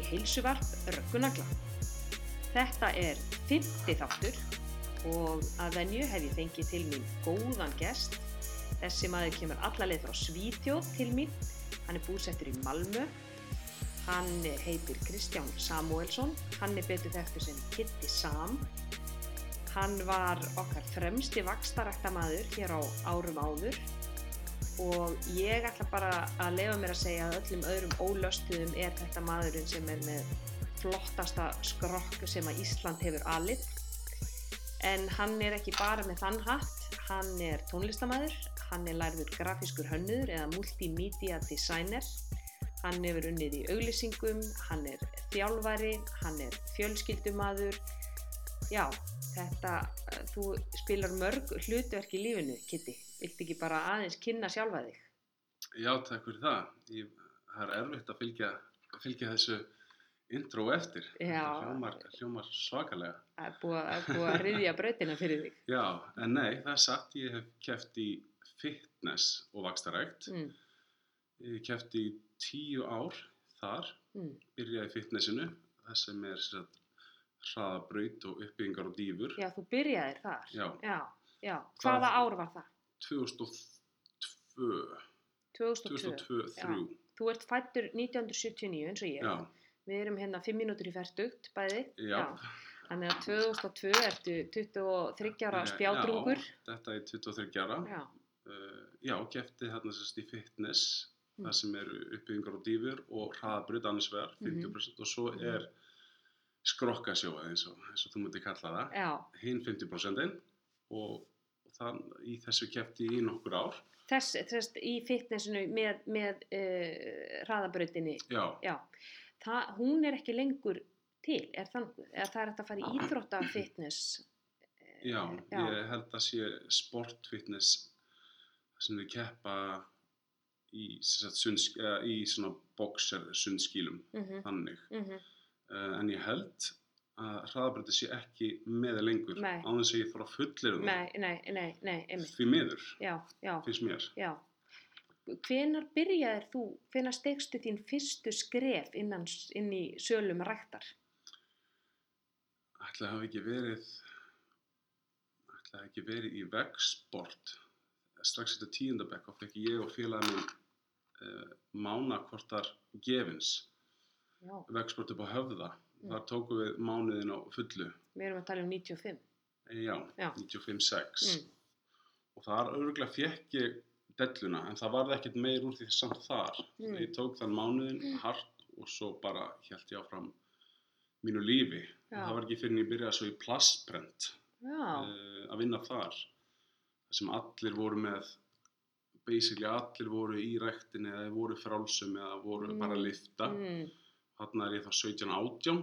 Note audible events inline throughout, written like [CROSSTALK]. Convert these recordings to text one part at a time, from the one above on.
Í heilsuvarp Röggunagla. Þetta er fymti þáttur og að venju hef ég fengið til mín góðan gest. Þessi maður kemur allarleið frá Svítjóð til mín. Hann er búsettur í Malmö. Hann heitir Kristján Samuelsson. Hann er betur þekktur sem Kitty Sam. Hann var okkar fremsti vakstaræktamaður hér á árum áður og ég ætla bara að lefa mér að segja að öllum öðrum ólöstuðum er þetta maðurinn sem er með flottasta skrokk sem að Ísland hefur alið. En hann er ekki bara með þann hatt, hann er tónlistamæður, hann er lærður grafískur hönnur eða multimedia designer, hann hefur unnið í auglýsingum, hann er þjálfari, hann er fjölskyldumadur, já, þetta, þú spilar mörg hlutverk í lífinu, Kitty, viltu ekki bara aðeins kynna sjálfa þig? Já, takk fyrir það. Ég, það er erfitt að fylgja, að fylgja þessu intro eftir. Já. Hljómar, hljómar svakalega. Það er búið, að- búið að riðja brautina fyrir þig. Já, en nei, það er satt. Ég hef keft í fitness og vakstarækt. Mm, Ég hef keft í tíu ár þar. mm, Byrjaði í fitnessinu, það sem er hraðabraut og uppbyggingar og dýfur. já, þú byrjaðir þar. Já. Já, já. Hvaða Það- ár var það? 2002, 2002. 2002-2003. Þú ert fættur 1979 eins og ég. Já, Við erum hérna 5 mínútur í færtugt bæði. já. Þannig að 2002 ertu 23 ára Eh. Já, þetta er 23 ára. Já. Uh, já, kefti þarna sérst í fitness, Mm. það sem eru uppbyggingar og dýfur og hraðabrut annars Mhm. 50% og svo Mhm. er skrokkasjóa eins og, eins og þú myndir kalla það, Já. hinn 50% og þann, í þessu kefti ég í nokkur ár. Þess, þess í fitnessinu með, með uh, hraðabrautinni. Já, Já. Það, hún er ekki lengur til, er þannig? Eða það er að fara í íþrótta fitness. já, Já. ég held að sé sportfitness það sem við keppa í, sagt, uh, í svona boxer sundskílum, Mm þannig. -hmm. Uh, en ég held að hraðabröndi sé ekki með lengur Nei. á þess að ég þarf að fullir það Nei, nei, nei, einmitt. því miður, Já, já, finnst mér já. Hvenar byrjaðir þú, hvenar stegstu þín fyrstu skref innan, inn í sölum ræktar? ætla að hafa ekki verið ætla að hafa ekki verið í vegsport strax þetta tíundabekk þá fekk ég og félagin uh, mánakortar gefins Já, vegsport upp á höfða. Þar tókum við mánuðin á fullu. Við erum að tala um 95. Eh, já, Já. 95-6 Mm. og þar örgulega fekk ég delluna en það varði ekkert meir úr því samt þar. Mm. ég tók þann mánuðin hart og svo bara held ég áfram mínu lífi. Það var ekki fyrir en ég byrjaði svo í plastbrent Já, uh, að vinna þar. Sem allir voru með basically allir voru í ræktinni eða voru frálsum eða voru bara að lifta mm, þarna er ég þá 17-18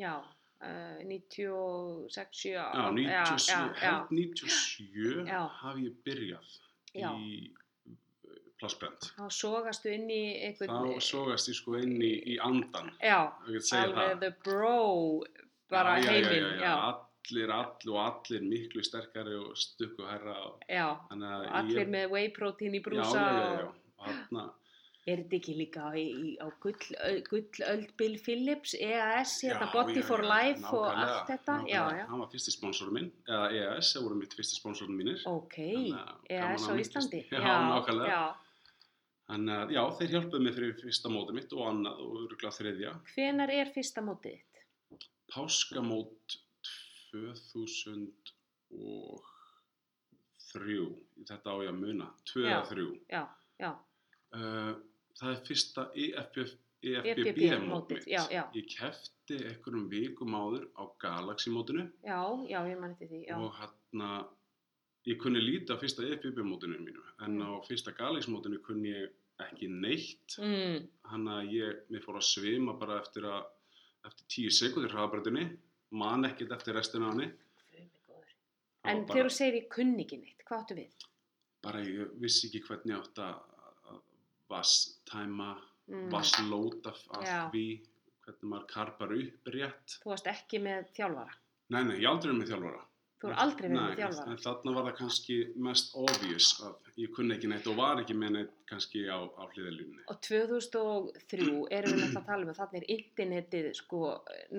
já, uh, 96, 7, já, 97, já, já, held 97 Já. hafi ég byrjað Já. í uh, plastbrent Þá sogastu inn í einhvern... þá sogast ég sko inn í, í andan Já, alveg the bro, bara já, allir, allir og allir miklu sterkari og stukku herra og, Já, allir ég, með whey protein í brúsa já, já, já, og og þarna er þetta ekki líka í, í, á gull, öl- gullöld Bill Phillips, EAS, hérna Body for Life og allt þetta? Já, já, hann var fyrsti sponsorum minn eða EAS, það voru mitt fyrsti sponsorum mínir ok, EAS á. Íslandi. [LAUGHS] Já, nákvæmlega. Já, þannig að já, þeir hjálpuðu mig fyrir fyrsta móti mitt og annað og örgulega þriðja hvenar er fyrsta mótið þitt? Páskamót 2003 þetta á ég að muna 2 Já. eða 3 Já, já, uh, það er fyrsta E EFBB, EFBB EFBB mót mótið, mitt já, já. ég kefti einhverjum vikum áður á Galaxy mótinu já, já, ég mann eftir því, já. og hérna ég kunni lítið á fyrsta EFBB mótinu mínu en Mm. á fyrsta Galaxy mótinu kunni ég ekki neitt Mm, hann að ég, mér fór að svima bara eftir að eftir tíu sekundir hraðabröndinni man ekkert eftir restina. Það En þegar þú segir ég kunni ekki neitt, hvað áttu við? bara ég vissi ekki hvernig átt að vasstæma Mm. vasslóta af því hvernig maður karpar upp rétt Þú varst ekki með þjálfara? nei, nei, ég aldrei er með þjálfara Þú er aldrei verið með Nei, þjálfara. en þarna var það kannski mest obvious að ég kunni ekki neitt og var ekki með neitt kannski á, á hliðalínunni. Og 2003 erum við náttúrulega að tala um að þannig er internetið sko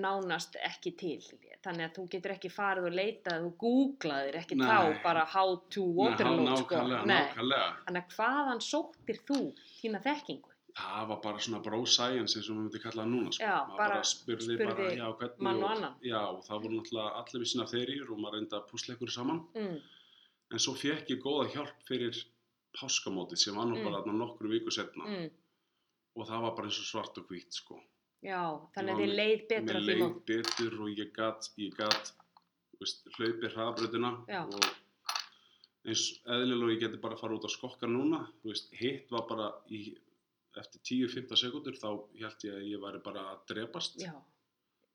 nánast ekki til. Þannig að þú getur ekki farið og leitað, þú googlaðir ekki Nei. þá bara how to waterload Ná- sko. nákvæmlega, Nei. nákvæmlega. Þannig að hvaðan sóttir þú þína þekkingu? Það var bara svona bro science eins og maður myndi kalla það núna. Sko. Já, Maður bara spurði, spurði bara, já, hvernig, og. Já, og það voru náttúrulega allir við sína þeirri og maður reyndi að púsla ykkur saman. Mm. En svo fekk ég góða hjálp fyrir páskamótið sem var nú Mm. bara þarna nokkru viku setna Mm. og það var bara eins og svart og hvít sko. Já, þannig að þið leið betur Mér leið betur og ég gat, ég veist, hlaupið hraðabröðina og eins eðlilega ég geti bara fara út á skokkar núna. Veist, hitt var bara í, eftir 10-15 sekundur þá held ég að ég væri bara að drepast. Já.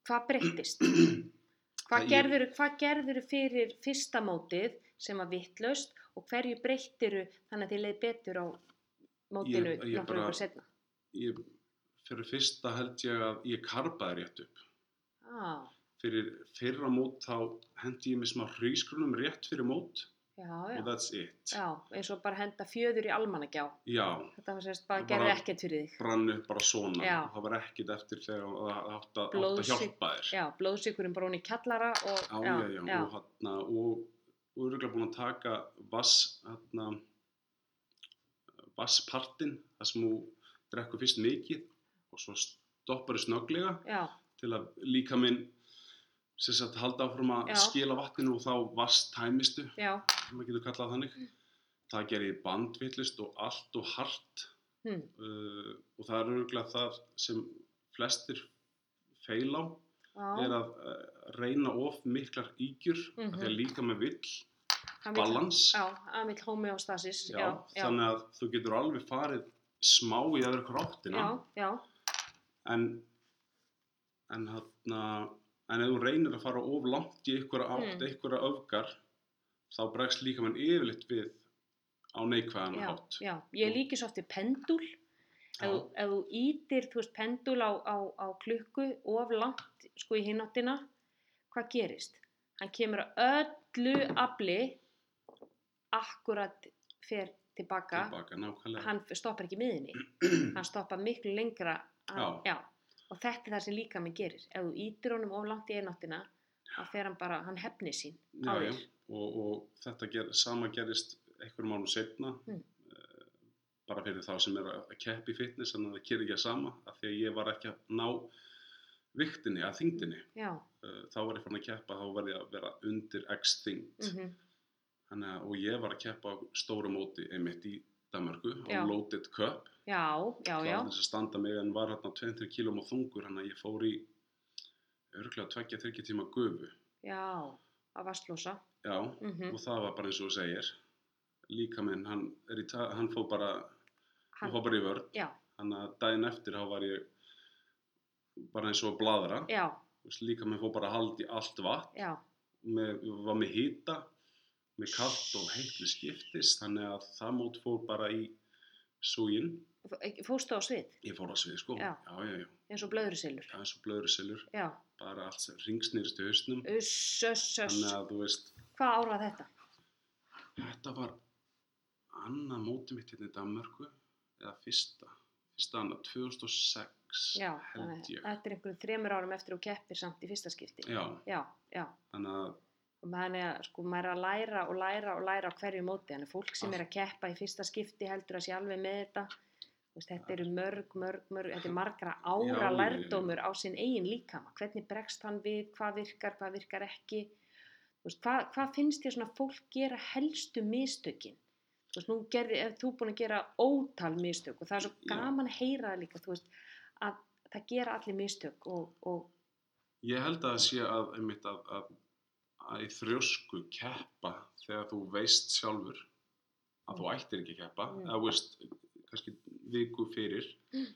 Hvað breyttist? [CLEARS THROAT] Hvað ég- gerður, gerður fyrir fyrsta mótið sem var vittlaust og hverju breyttiru þannig að þið leið betur á mótinu Ég- ég bara- ykkur setna? Ég, fyrir fyrsta held ég að ég karpaði rétt upp. Ah, Fyrir fyrra mót þá hendi ég mig smá hrískrunum rétt fyrir mót já, já. og that's it. Já, eins og bara henda fjöður í almannagjá. Já, Þetta var sérst bara gerði ekkert fyrir þig. brann upp bara svona. Það var ekkit eftir þegar það átt að, hjálpa þér. Já, blóðsykurinn bara hún í kjallara og Já, já, já, og hann og öruglega búin að taka vass hann vasspartin þar sem þú drekkur fyrst mikið og svo stoppar þau snögglega já, til að líka minn sem sagt halda áfram að skila vatninu og þá vass tæmistu já, maður getur kallað þannig. Það gerir bandvillist og allt og hart. Hm, uh, og það er öruglega það sem flestir feil á er já. að uh, reyna of miklar ígjur mm því að líka með vill balans. Þannig að þú getur alveg farið smá í aðra kráttina. Já, já, en en hann en ef þú reynir að fara of langt í einhverja átt, Mm. einhverja öfgar þá bregst líka mann yfirleitt við á neikvæðan já, hátt já. Ég líki svo oft við pendul. Ef, Já. þú- ef þú ítir, veist, pendul á, á, á klukku of langt, sko, í hináttina, hvað gerist? Hann kemur að öllu afli, akkurat fer tilbaka, tilbaka nákvæmlega hann stoppar ekki miðinni, [CLEARS THROAT] hann stoppar miklu lengra, hann, Já. og þetta er það sem líka mig gerir. Ef þú ítir honum of langt í eináttina, þá fer hann bara, hann hefni sín á já, já. þér. Og, og þetta ger, sama gerist einhverjum mánum setna Mm. bara fyrir þá sem er að keppa í fitness að það gerir ekki að sama af því að ég var ekki að ná viktinni, að þyngdinni. Já, uh, þá var ég fann að keppa, þá var ég að vera undir x mhm, Þannig að, og ég var að keppa á stóru móti einmitt í Danmarku á Loaded Cup. Já, kláði þess að standa mig en var hérna 2-3 kílum á þungur þannig að ég fór í örgulega 2-3 tíma gufu. Já, að vastlósa. Já, Mm og það var bara eins og segir. Líka minn, hann, hann fór bara hann Hann, fór bara í vörn. Já, þannig að daginn eftir þá var ég bara eins og bladra já, líka minn fór bara að halda í allt vatn. Með, var með hýta með kallt og heitt við skiptist þannig að það mót fór bara í súgin fóstu á svið, ég fór að svið sko. Já. já, já, eins og blöðrusilur. það er svo blöður selur Já, bara allt ringsnýrst í hausnum. Þannig að þú veist Hvað árað þetta? þetta var annað móti mitt hérna í Danmörku eða fyrsta fyrsta annað, 2006 Já, held þannig, ég þetta er einhverjum þremur árum eftir og keppir samt í fyrsta skipti. já, Já, já. þannig að maður er, sko, maður er að læra og læra og læra á hverju móti. Þannig að fólk sem er að keppa í fyrsta skipti heldur að sé alveg með þetta. Þú Veist, þetta eru mörg, mörg, mörg, þetta er margra ára já. lærdómur á sinn eigin líkama. Hvernig bregst hann við, hvað virkar, hvað virkar ekki. Veist, hvað, hvað finnst þér svona fólk gera helstu mistökin? Þú veist, nú gerði, ef þú búin að gera ótal mistök og það er svo Já. gaman að heyra það líka, þú veist, að það gera allir mistök og, og ég held að það sé að, einmitt, að, að, að í þrjósku keppa þegar þú veist sjálfur að þú ættir ekki að keppa Mm. eða veist, kannski viku fyrir Mm.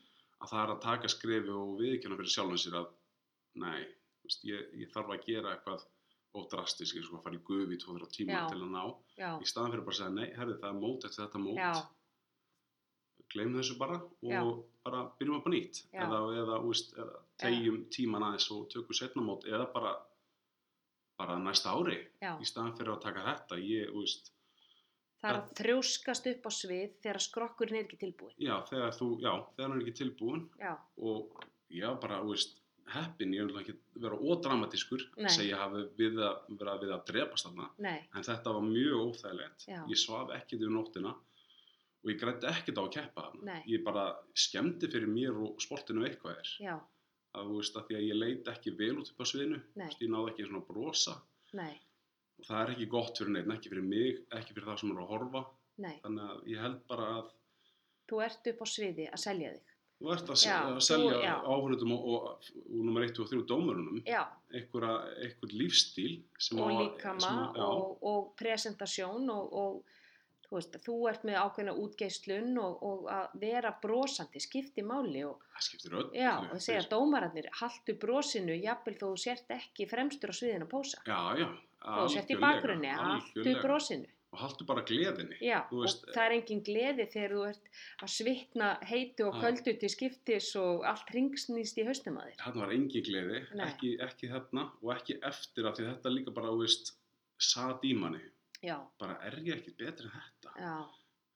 að það er að taka skrefi og viðkjöna fyrir sjálfum sér að veist, ég, ég þarf að gera eitthvað of drastisk, eins og að fara í gufi í 2-3 tíma Já. til að ná. Já, í staðan fyrir bara að segja nei, herði það er mót eftir þetta mót. Já, gleym þessu bara og bara byrjum upp á nýtt. Eða, eða, úst, eða tegjum tíman aðeins og tökum setna mót eða bara bara næsta ári í staðan fyrir að taka þetta. Ég, veist, Það er að þrjóskast upp á svið þegar skrokkurinn er ekki tilbúin. já, þegar þú, þegar hann er ekki tilbúin Já, og já, bara, veist, heppin, ég vil ekki vera ódramatískur, segja hafi við að, vera við að drepast þarna, nei, en þetta var mjög óþægilegt, Já. ég svaf ekkert yfir nóttina og ég grætti ekkert á að keppa þarna, ég bara skemmdi fyrir mér og sportinu eitthvað er, já, að þú veist, að því að ég leit ekki vel út upp á sviðinu, veist, ég náði ekki svona brosa. Nei, og það er ekki gott fyrir neitt, ekki fyrir mig, ekki fyrir það sem eru að horfa, nei. þannig að ég held bara að Þú ert upp á sviði að selja þig. Þú ert að, Já, að selja já. áhörnundum og, og, og nummer 1 og 3 dómurunum einhver lífstíl og líkama já, og, og presentasjón og, og þú veist, þú ert með ákveðna útgeislun og, og að vera brosandi skipti máli og það skiptir öll já, og segja dómararnir, haltu brosinu jafnvel þú sért ekki fremstur á sviðinu að pósa. já, já, þú sért í bakgrunni, algjörlega. brosinu. Og haltu bara gleðinni Já, veist- og það er engin gleði þegar þú ert að svitna heitu og köldu til skiptis og allt ringsnýst í haustum að þér. þarna var engin gleði, ekki, ekki þarna og ekki eftir af því þetta líka bara, þú veist, satt í manni. Já, bara er ég ekki betri en þetta? Já,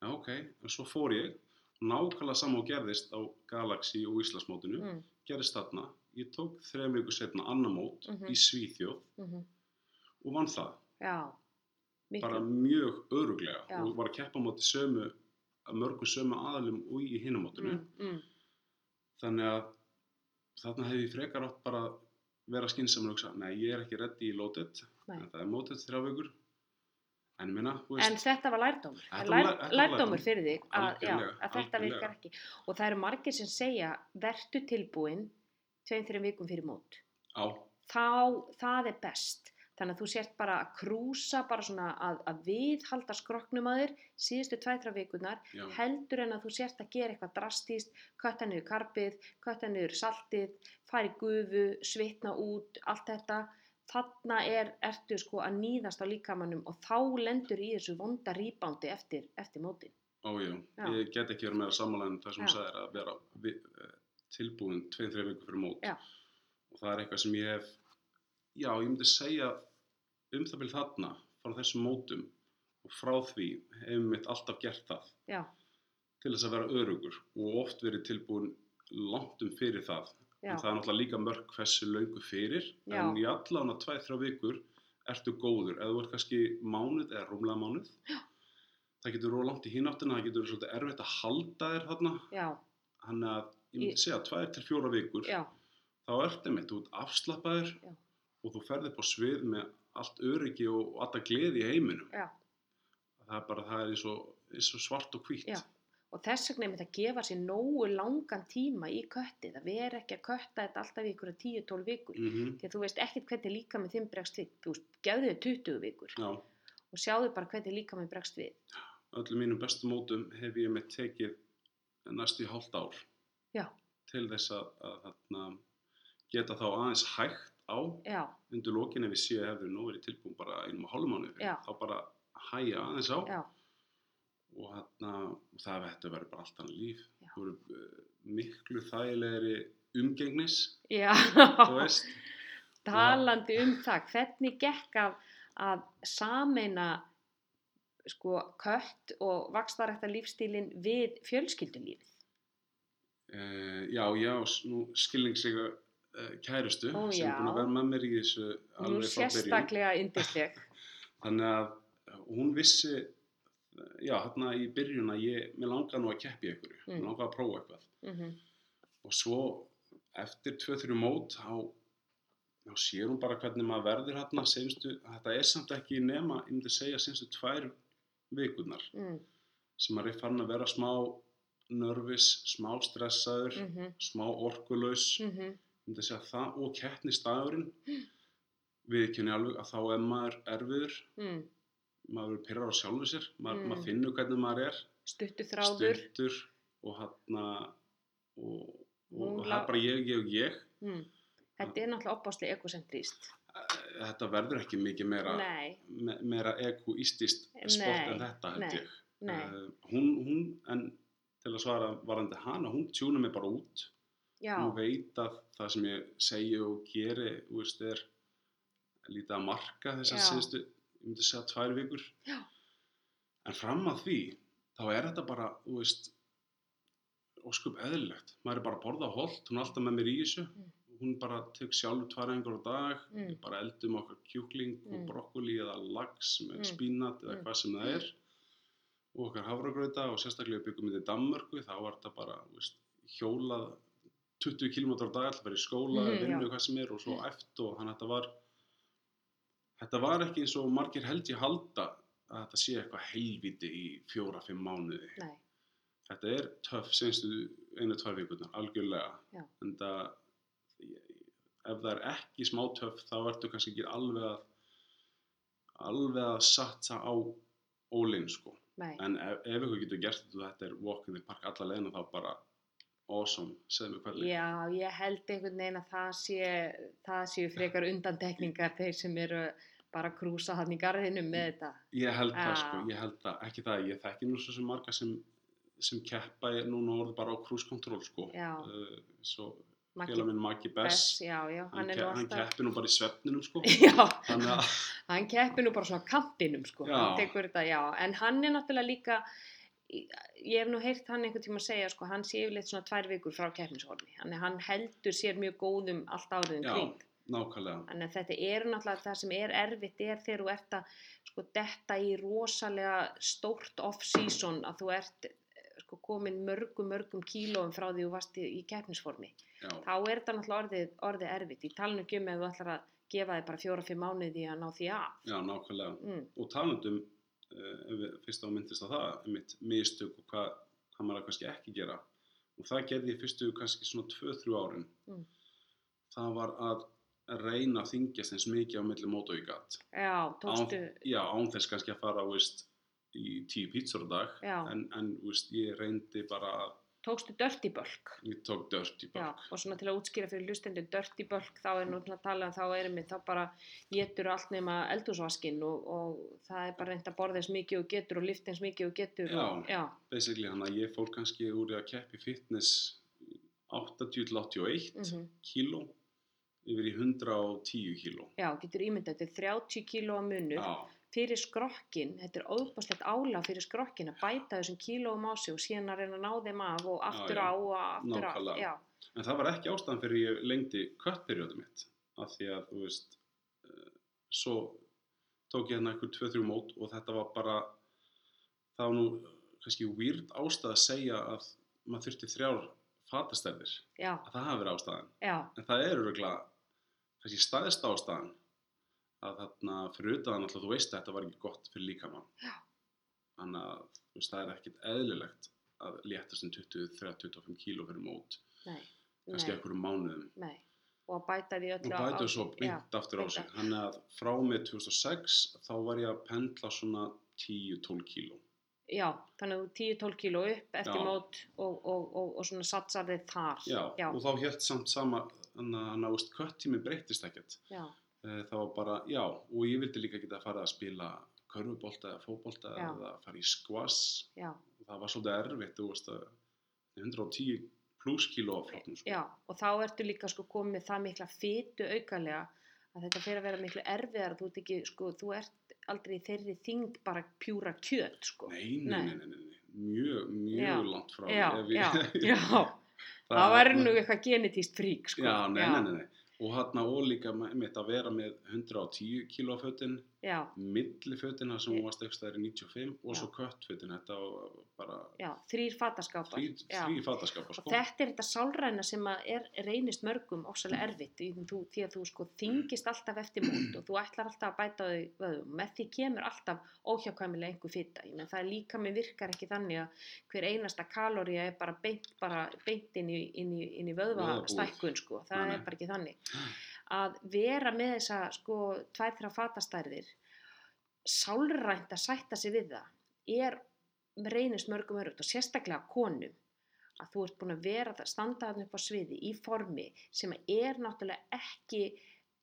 já, ok, og svo fór ég nákvæmlega sama og gerðist á Galaxy og Íslandsmótinu mm, gerðist þarna, ég tók þrejum viku setna annar mót Mhm. í Svíþjóð mm og vann það. Já, bara miklu, mjög öruglega Já. og var að keppa á móti sömu mörgu sömu aðalum og í hinumótinu mm, mm, þannig að þarna hefði frekar átt bara vera skynnsamur og hugsa, nei ég er ekki reddi í lótet en það er mótet þrjá vikur en minna, þú En veist þetta var lærdómur, Þetta var lærdómur lærdómur. fyrir þig að, já, að þetta virkar ekki. Og það eru margir sem segja, vertu tilbúin tveim, þreim vikum fyrir mót. á, Þá, það er best. Þannig að þú sért bara að krúsa, bara svona að, að viðhalda skroknum að þér síðustu tvæ-þrjá vikunar, já, heldur en að þú sért að gera eitthvað drastíst, kötta niður karpið, kötta niður saltið, fara í gufu, svitna út, allt þetta. Þarna er, ertu sko að nýðast á líkamannum og þá lendur í þessu vonda rýbándi eftir, eftir já. Já. ég get ekki verið meira sammála en það sem hún sagði að vera vi, eh, tilbúin tveim, þrejum vikur fyrir mót Já. og það er eitthvað sem ég hef já, ég myndi segja um það byrð þarna frá þessum mótum og frá því hefum mitt alltaf gert það. Já, til þess að vera örugur og oft verið tilbúin langt um fyrir það. Já, en það er náttúrulega líka mörg hversu löngu fyrir Já. en í allan að 2-3 vikur ertu góður, eða ert kannski mánuð eða rúmlega mánuð Já. það getur róla langt í hináttina, það getur svolítið erfitt að halda þér þarna. Hann að ég myndi segja 2-4 vikur já, þá ertu mitt út afslappaður Já. Og þú ferði upp á svið með allt öryggi og, og alltaf gleði í heiminum já. það er bara, það er eins og, eins og svart og hvítt Já. Og þess vegna er mitt að gefa sér nógu langan tíma í köttið, að vera ekki að kötta þetta alltaf í ykkur 10-12 vikur. Mhm, Því að þú veist ekkert hvernig líka með þinn bregst við. Þú gefðu þau 20 vikur já, og sjáðu bara hvernig líka með bregst við. öllum mínum bestu mótum hef ég með tekið næstu í hálft ár Já, til þess að, að þarna, geta þá aðeins hægt á já, undir lokin ef ég sé að hefur nú verið tilbúin bara einum og hálfum mánu þá bara hæja aðeins á. Já, og þarna, og það verður bara allt annað líf. Þú verður uh, miklu þægilegri umgengnis þú veist. [LAUGHS] Talandi um það, hvernig gekk að, að sameina sko kött og vakstarækta lífstílin við fjölskyldulífið? uh, já, já, s- nú skilningslega uh, kærustu Ó, sem er búin að vera með mér í þessu alveg frá byrjun. [LAUGHS] þannig að hún vissi já, hérna í byrjun að ég, mér langar nú að keppi ykkur, Mm. mér langar að prófa eitthvað. Mm og svo eftir 2-3 mót þá, þá sér hún bara hvernig maður verður hérna senstu, þetta er samt ekki nema, ég myndi segja senstu tvær vikunar mm, sem maður er farin að vera smá nervis, smá stressaður mm -hmm, smá orkulaus. Mm -hmm, segja það og keppnistagurinn við kynni alveg að þá er maður erfiður mm. maður pyrrar á sjálfu sér maður, Mm. maður finnur hvernig maður er Stuttu þráður. stuttur og hann og, og Hún það er bara ég, ég og ég Mm. Þetta er náttúrulega opáslega ekocentrist. Eh, þetta verður ekki mikið meira me, meira egoístist sport en þetta held ég Eh, hún, hún, en til að svara varandi hana, hún tjúna mig bara út já, hún veit að það sem ég segi og geri þú veist, er lítið að marka þessar Já. síðustu, ég myndi segja tvær vikur. Já. En fram að því, þá er þetta bara, þú veist, óskup eðlilegt. Er bara að borða holt, hún er alltaf með mér í þessu. Mm. Hún bara tek sjálfur tvær engur á dag, Mm. við bara eldum okkar kjúkling og Mm. brokkoli eða lax með Mm. spínat eða Mm. hvað sem það er. Og okkar hafragrauta og sérstaklega við byggum í Danmörku, þá var þetta bara, þú veist, hjólað 20 km á dag, alltaf verið í skóla, Mhm, vinnu, hvað sem er og svo eft og þannig að þetta var þetta var ekki eins og margir held ég halda að þetta sé eitthvað helviti í fjóra-fimm mánuði. nei, Þetta er töff senstu einu-tvær vikurnar, algjörlega. Já. En það, ef það er ekki smá töff, þá ertu kannski ekki alveg að, alveg að satsa á ólinn, sko. nei. En ef, ef ykkur getur gert þetta þetta er walk in the park alla leiðina, þá bara awesome, segðu mér hvernig. Já, ég held einhvern veginn að það sé, það séu frekar undantekningar þeir sem eru bara að krúsa hann í garðinum með þetta. Ég held það sko, ég held það, ekki það, ég þekki nú svo sem marga sem, sem keppa ég núna orðið bara á cruise control sko. Uh, svo félag minn Maggi Bess, Bess, já, já, hann, hann ke hann keppir nú bara í svefninum sko. [LAUGHS] hann keppir nú bara svona á kantinum, sko, hann tekur þetta, en hann er náttúrulega líka, ég hef nú heyrt hann einhvern tíma að segja, sko, hann sé yfirleitt svona tvær vikur frá keppnishorni, hann, hann heldur sér mjög góðum allt árið um Já. kring. nákvæmlega, Þannig að þetta er náttúrulega það sem er erfitt er þegar þú ert að sko detta í rosalega stórt off-season að þú ert eh, sko komin mörgum, mörgum kílóum frá því þú varst í, í keppnisformi. já, Þá er þetta náttúrulega orðið, orðið erfitt. Í talinu ekki um ef þú ætlar að gefa þig bara fjóra-fimm mánuði að ná því af. já, nákvæmlega. Mm, Og talandum, fyrst á myndist á það, einmitt mistök og hvað, hvað maður að kannski ekki gera. Og það gerði ég fyrstu kannski svona 2-3 árin. Mm. Það var að reyna að þingjast eins mikið á milli mót og í gatt. já, tókstu, Án, já, án þess kannski að fara, veist, í tíu pítsur dag. En, en veist, ég reyndi bara að, tókstu dirty bulk. ég tók dört í Já, og svona til að útskýra fyrir hlustendur dirty bulk, þá er nú að tala þá erum við, þá bara getur allt nema eldúsvaskinn og, og það er bara reynd að borða eins mikið og getur og lifta eins mikið og getur og, já, Basically, hann að ég fór kannski úr að keppi fitness 80-81 mm kíló yfir í 110 kíló. já, getur ímyndað, er 30 kíló að munur Já, fyrir skrokkin, þetta er óbúslegt ála fyrir skrokkin að bæta þessum kílóum á sig og síðan að reyna að ná þeim af og aftur já. á og aftur Nákvæmlega. já, en það var ekki ástæðan fyrir ég lengdi köttperjóðu mitt. Af því að, þú veist, uh, svo tók ég hérna einhver 2-3 mót og þetta var bara, það var nú kannski weird ástæð að segja að maður þurfti þrjár fatastærðir. já, Að það hafi verið ástæðan. já, En það er öruglega kannski staðist ástæðan að þarna fyrir utan alltaf þú veist að þetta var ekki gott fyrir líkamann. Þannig að þú veist, það er ekkit eðlilegt að léttast um 20, 30, 25 kíló fyrir mót, nei, kannski einhverjum mánuðum. nei og bæta því Og öllu á- bætu á- svo beint aftur á sig. Þannig að frá með 2006 þá var ég að pendla svona 10-12 kíló. Já, þannig að þú 10-12 kíló upp eftir Já. mót og, og, og, og svona satsar þið þar. Já, já, og þá helt samt sama, þannig að hann ást köttími breytist ekkert. já, Það var bara, já, og ég vildi líka geta að fara að spila körfubolta eða fótbolta Já. eða fara í já, Það var svolítið erfitt, þú veist að 110 pluss kíló af flokknum, sko. já, og þá ertu líka sko komið það mikla fytu aukalega að þetta fyrir að vera miklu erfiðar, þú ert ekki, sko, þú ert aldrei þeirri þing bara pjúra kjöt, sko. Nei, nei, Nei. nei, nei, mjög, mjög Já. langt frá. Já, já, já, [LAUGHS] það væri nú eitthvað genetíst frík, sko. Já, nei, nei, nei, nei. Og hann og líka mitt að vera með 110 kíló fötin, Já, millifötin þar sem hún var stegstæðir í 95 og Já. svo köttfötin, þetta var bara já, þrýr fataskápar. þrý, Já. þrý fataskapar, Og sko. þetta er þetta sálræna sem er, reynist mörgum ofsalega erfitt því, þú, því að þú sko þingist alltaf eftir mót og þú ætlar alltaf að bæta þau vöðum. Með því kemur alltaf óhjákvæmilega einhver fitta. Ég menn það er líka með virkar ekki þannig að hver einasta kalória er bara beint, bara beint inn í, í, í vöðvastækkun sko. Það Nei, nei. er bara ekki þannig. Að vera með þessa sko tvær, þrjá fatastærðir sálrænt að sætta sig við það er reynist mörgum örugt og sérstaklega konum að þú ert búin að vera það standa þarna upp á sviði í formi sem er náttúrulega ekki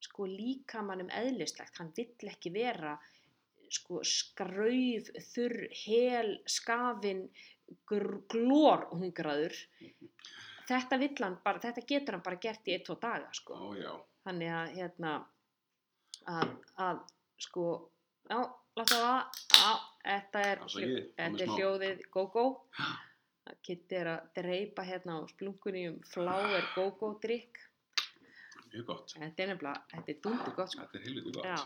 sko líkamannum eðlislegt. Hann vill ekki vera sko skrauf, þurr, hel, skafin, gr- glór hungraður þetta vill hann bara, þetta getur hann bara gert í ein, tvo daga sko. Ó, já. Þannig að hérna að, að sko, já, láta það, já, þetta er, hljó- þetta er hljóðið GóGó. Kitty er að dreipa hérna á splunkunni um Flower GóGó drikk. Mjög gott. Þetta er nefnilega, þetta er dundur gott sko. Þetta er heilviti gott. Já.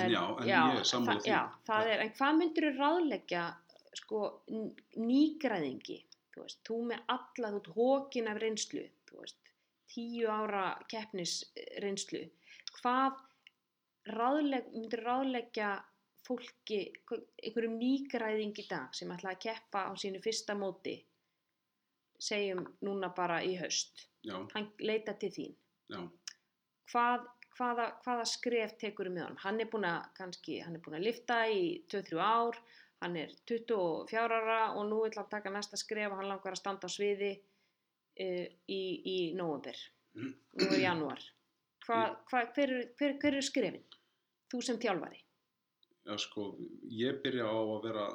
En já, en ég er sammála því. Já, það er, en hvað myndir þú ráðleggja, sko, nýgræðingi, þú veist, þú með alla, þú hókin af reynslu, þú veist, tíu ára keppnisreynslu, hvað ráðleg, myndir ráðleggja fólki, einhverjum nýgræðing í dag sem ætla að keppa á sínu fyrsta móti, segjum núna bara í haust, Já, hann leita til þín, hvað, hvaða, hvaða skref tekur með honum? Hann er búinn að, kannski, hann er búinn að lifta í 2-3 ár, hann er 24 ára og nú vil hann taka næsta skref og hann langar að standa á sviði uh, í, í nóvember, nú er janúar. Hva, hva, hver, er- hver, hver er skrefin? Þú sem þjálfari. já, sko, ég byrja á að vera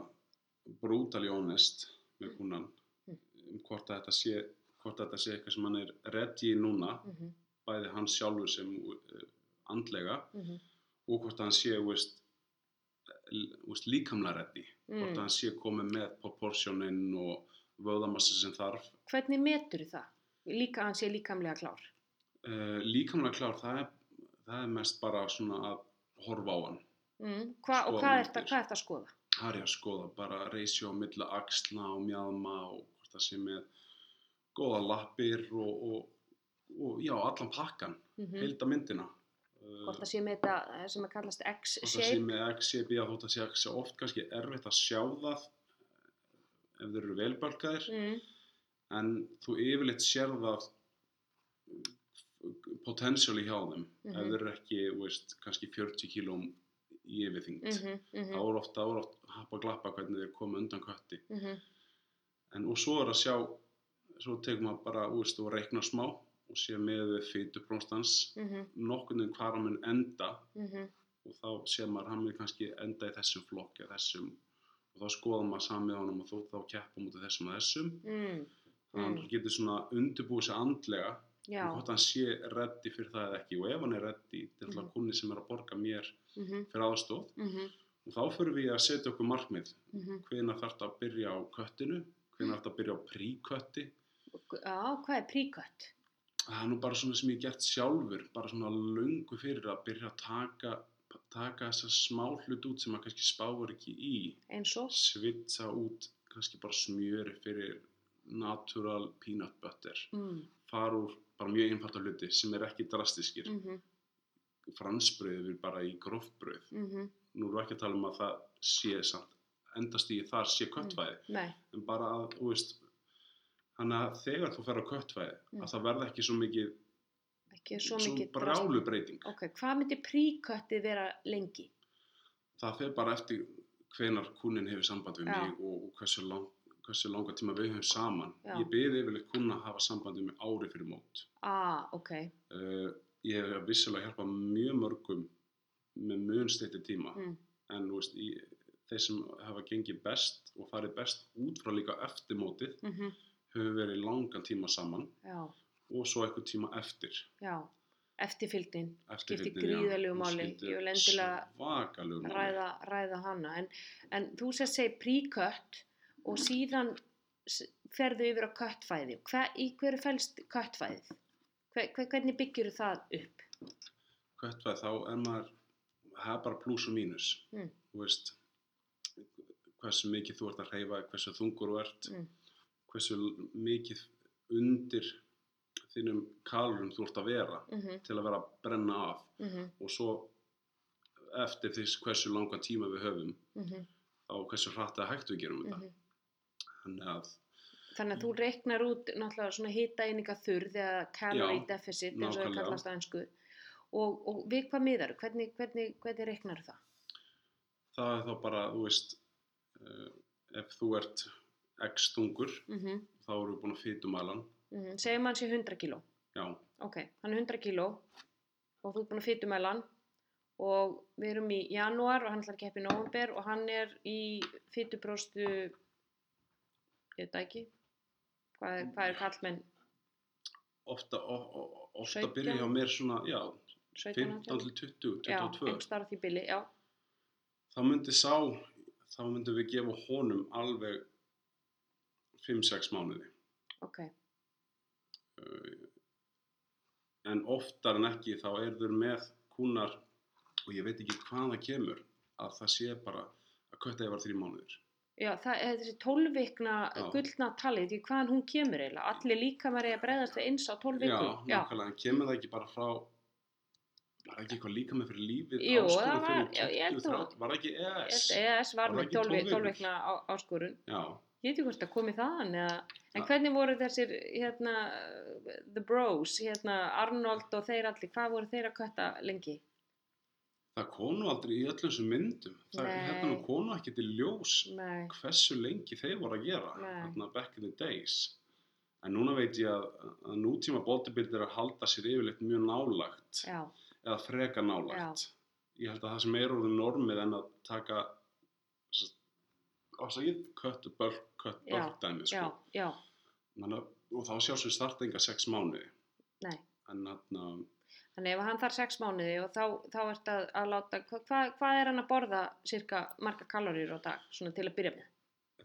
brutally honest með kúnan Mm. um hvort að þetta sé, hvort að þetta sé eitthvað sem hann er ready í núna, Mm -hmm, bæði hann sjálfur sem uh, andlega mm -hmm. og hvort að hann sé, veist, veist, líkamlega ready, hvort að Mm. hann sé komið með proportioninn og vöðamassi sem þarf. Hvernig metur það? Líka hann sé líkamlega klár. Uh, líkamlega klár, það er, það er mest bara svona að horfa á hann. Mm. Hva, og hvað er þetta að skoða? Það er að skoða bara ratio á milli axla og mjadma og hvort það sé með góða lappir og, og, og já, allan pakkan, Mm -hmm. heilda myndina. Hvort það sé með þetta eh, sem er kallast hvort það sé X-shape. með XCB að þótt að sé, sé oft kannski erfitt að sjá það ef þeir eru velbölkaðir Mm. en þú yfirleitt sér það potential hjá þeim ef Mhm. þeir eru ekki, veist, kannski 40 kílóm í yfirþyngd. Mm -hmm, þá er ofta, þá er oft happa glappa hvernig þeir koma undan kötti. mm -hmm. En og svo er að sjá, svo tekum maður bara, veist, og reikna smá og sé með við fytuprónstans Mm -hmm. nokkurn veginn hvar hann mun enda Mm -hmm. og þá sé maður hann mun kannski enda í þessum flokki þessum og þá skoðar maður saman með honum og þó þá keppa mútið þessum og þessum mm. þannig að hann getur svona undirbúið sig andlega Já. og hvort hann sé reddi fyrir það eða ekki og ef hann er reddi til Mhm. að kunni sem er að borga mér Mm -hmm. fyrir aðstóð Mm -hmm. og þá fyrir við að setja okkur markmið Mm -hmm. hvenær þarf þetta að byrja á köttinu hvenær þarf þetta að byrja á príkötti Já, hvað er príkött? það er nú bara svona sem ég gert sjálfur bara svona löngu fyrir að byrja að taka taka þessa smá hlut út sem maður kannski spáur ekki í Eins og? svitsa út kannski bara smjöri fyrir natural peanut butter Mm. fara úr bara mjög einfalda hluti sem er ekki drastiskir Mm -hmm. fransbröð við bara í grófbröð Mm -hmm. nú erum við ekki að tala um að það sé samt endast í þar sé köttfæði Nei. en bara að, þú veist þannig að þegar þú fer á köttfæði Mm. að það verða ekki svo mikið Ekki svo mikið brjálu breyting Ok, hvað myndi príkötti vera lengi? það fer bara eftir hvenar kúnin hefur samband við Já. mig og, og hversu, lang, hversu langa tíma við höfum saman Já. ég byrði yfirleitt kuna að hafa samband við mig ári fyrir mót Ah, ok. uh, ég hef vissilega hjálpað mjög mörgum með mun steytti tíma Mm. en veist, í, þeir sem hafa gengið best og farið best út frá líka eftir mótið Mm -hmm. hefur verið langan tíma saman Já, og svo eitthvað tíma eftir já. Eftirfylgni, Skiptir máli. skiptir Ég vil endilega ræða, ræða hana. En, en þú sér segi príkött og síðan ferðu yfir á köttfæði. Hver, í hverju fælst köttfæðið? Hver, hver, hvernig byggjur það upp? Köttvæð þá er maður það er bara pluss og mínus Mm. þú veist hversu mikið þú ert að hreyfa hversu þungur þú ert Mm. hversu mikið undir þínum kalurum þú ert að vera Mm -hmm, til að vera að brenna af. Mm -hmm, og svo eftir því hversu langa tíma við höfum þá hversu hratt eða hægt við gerum þetta. Mhm. þannig að Þannig að þú reiknar út náttúrulega svona hitaeininga þurð eða calorie Já, deficit eins og það kallast á ennsku og, og við hvað miðar, hvernig, hvernig, hvernig reiknar það? það er þá bara, þú veist uh, ef þú ert x þungur Mm -hmm, þá erum við búin að fytumælan mm -hmm. Segjum hann sé 100 kíló, já, ok, hann er 100 kíló og þú ert búin að fytumælan og við erum í janúar og hann ætlar að keppa í november og hann er í fytupróstu, ég veit ekki, hvað er, hvað er kallmenn, ofta, o, o, ofta 17? byrja hjá mér svona, já, 17, 15 til 20, Já, 22 einhver starf því bili, já. þá myndi sá þá myndum við gefa honum alveg 5-6 mánuði Ok, en oftar en ekki þá er þeir með kúnar og ég veit ekki hvað það kemur að það sé bara að kötta yfir þrjí mánuðir já, það er þessi 12 vikna Já. gullna talið, því hvaðan hún kemur eiginlega. Allir líka maður er að breyðast við eins á 12 já, nákvæmlega, en kemur það ekki bara frá var ekki eitthvað líka með fyrir lífið Jú, áskorun fyrir já, ég held 20, nú- 30, var ekki ES ES var Var með það ekki 12, 12 12 vikur? vikna á, áskorun. já, Ég veit ekki hvort það komið þaðan en hvernig voru þessir, hérna, the bros, hérna, Arnold og þeir allir, hvað voru þeir að kötta lengi? það konu aldrei í öllum þessum myndum. Það hérna konu ekki til ljós Nei, hversu lengi þeir voru að gera back in the days. En núna veit ég að, að nútíma bodybuilder er að halda sér yfirleitt mjög nálagt já, eða freka nálagt ég held að það sem er orðið normið en að taka ásækið, kött, bölk, kött, Já, bölk dæmi já, sko. já, Menna, og þá sjálfsög starta enga sex mánuði nei. en þarna Þannig ef hann þarf sex mánuði og þá, þá ert að, að láta, hvað hva, er hann að borða cirka marga kaloríur á dag, svona til að byrja með?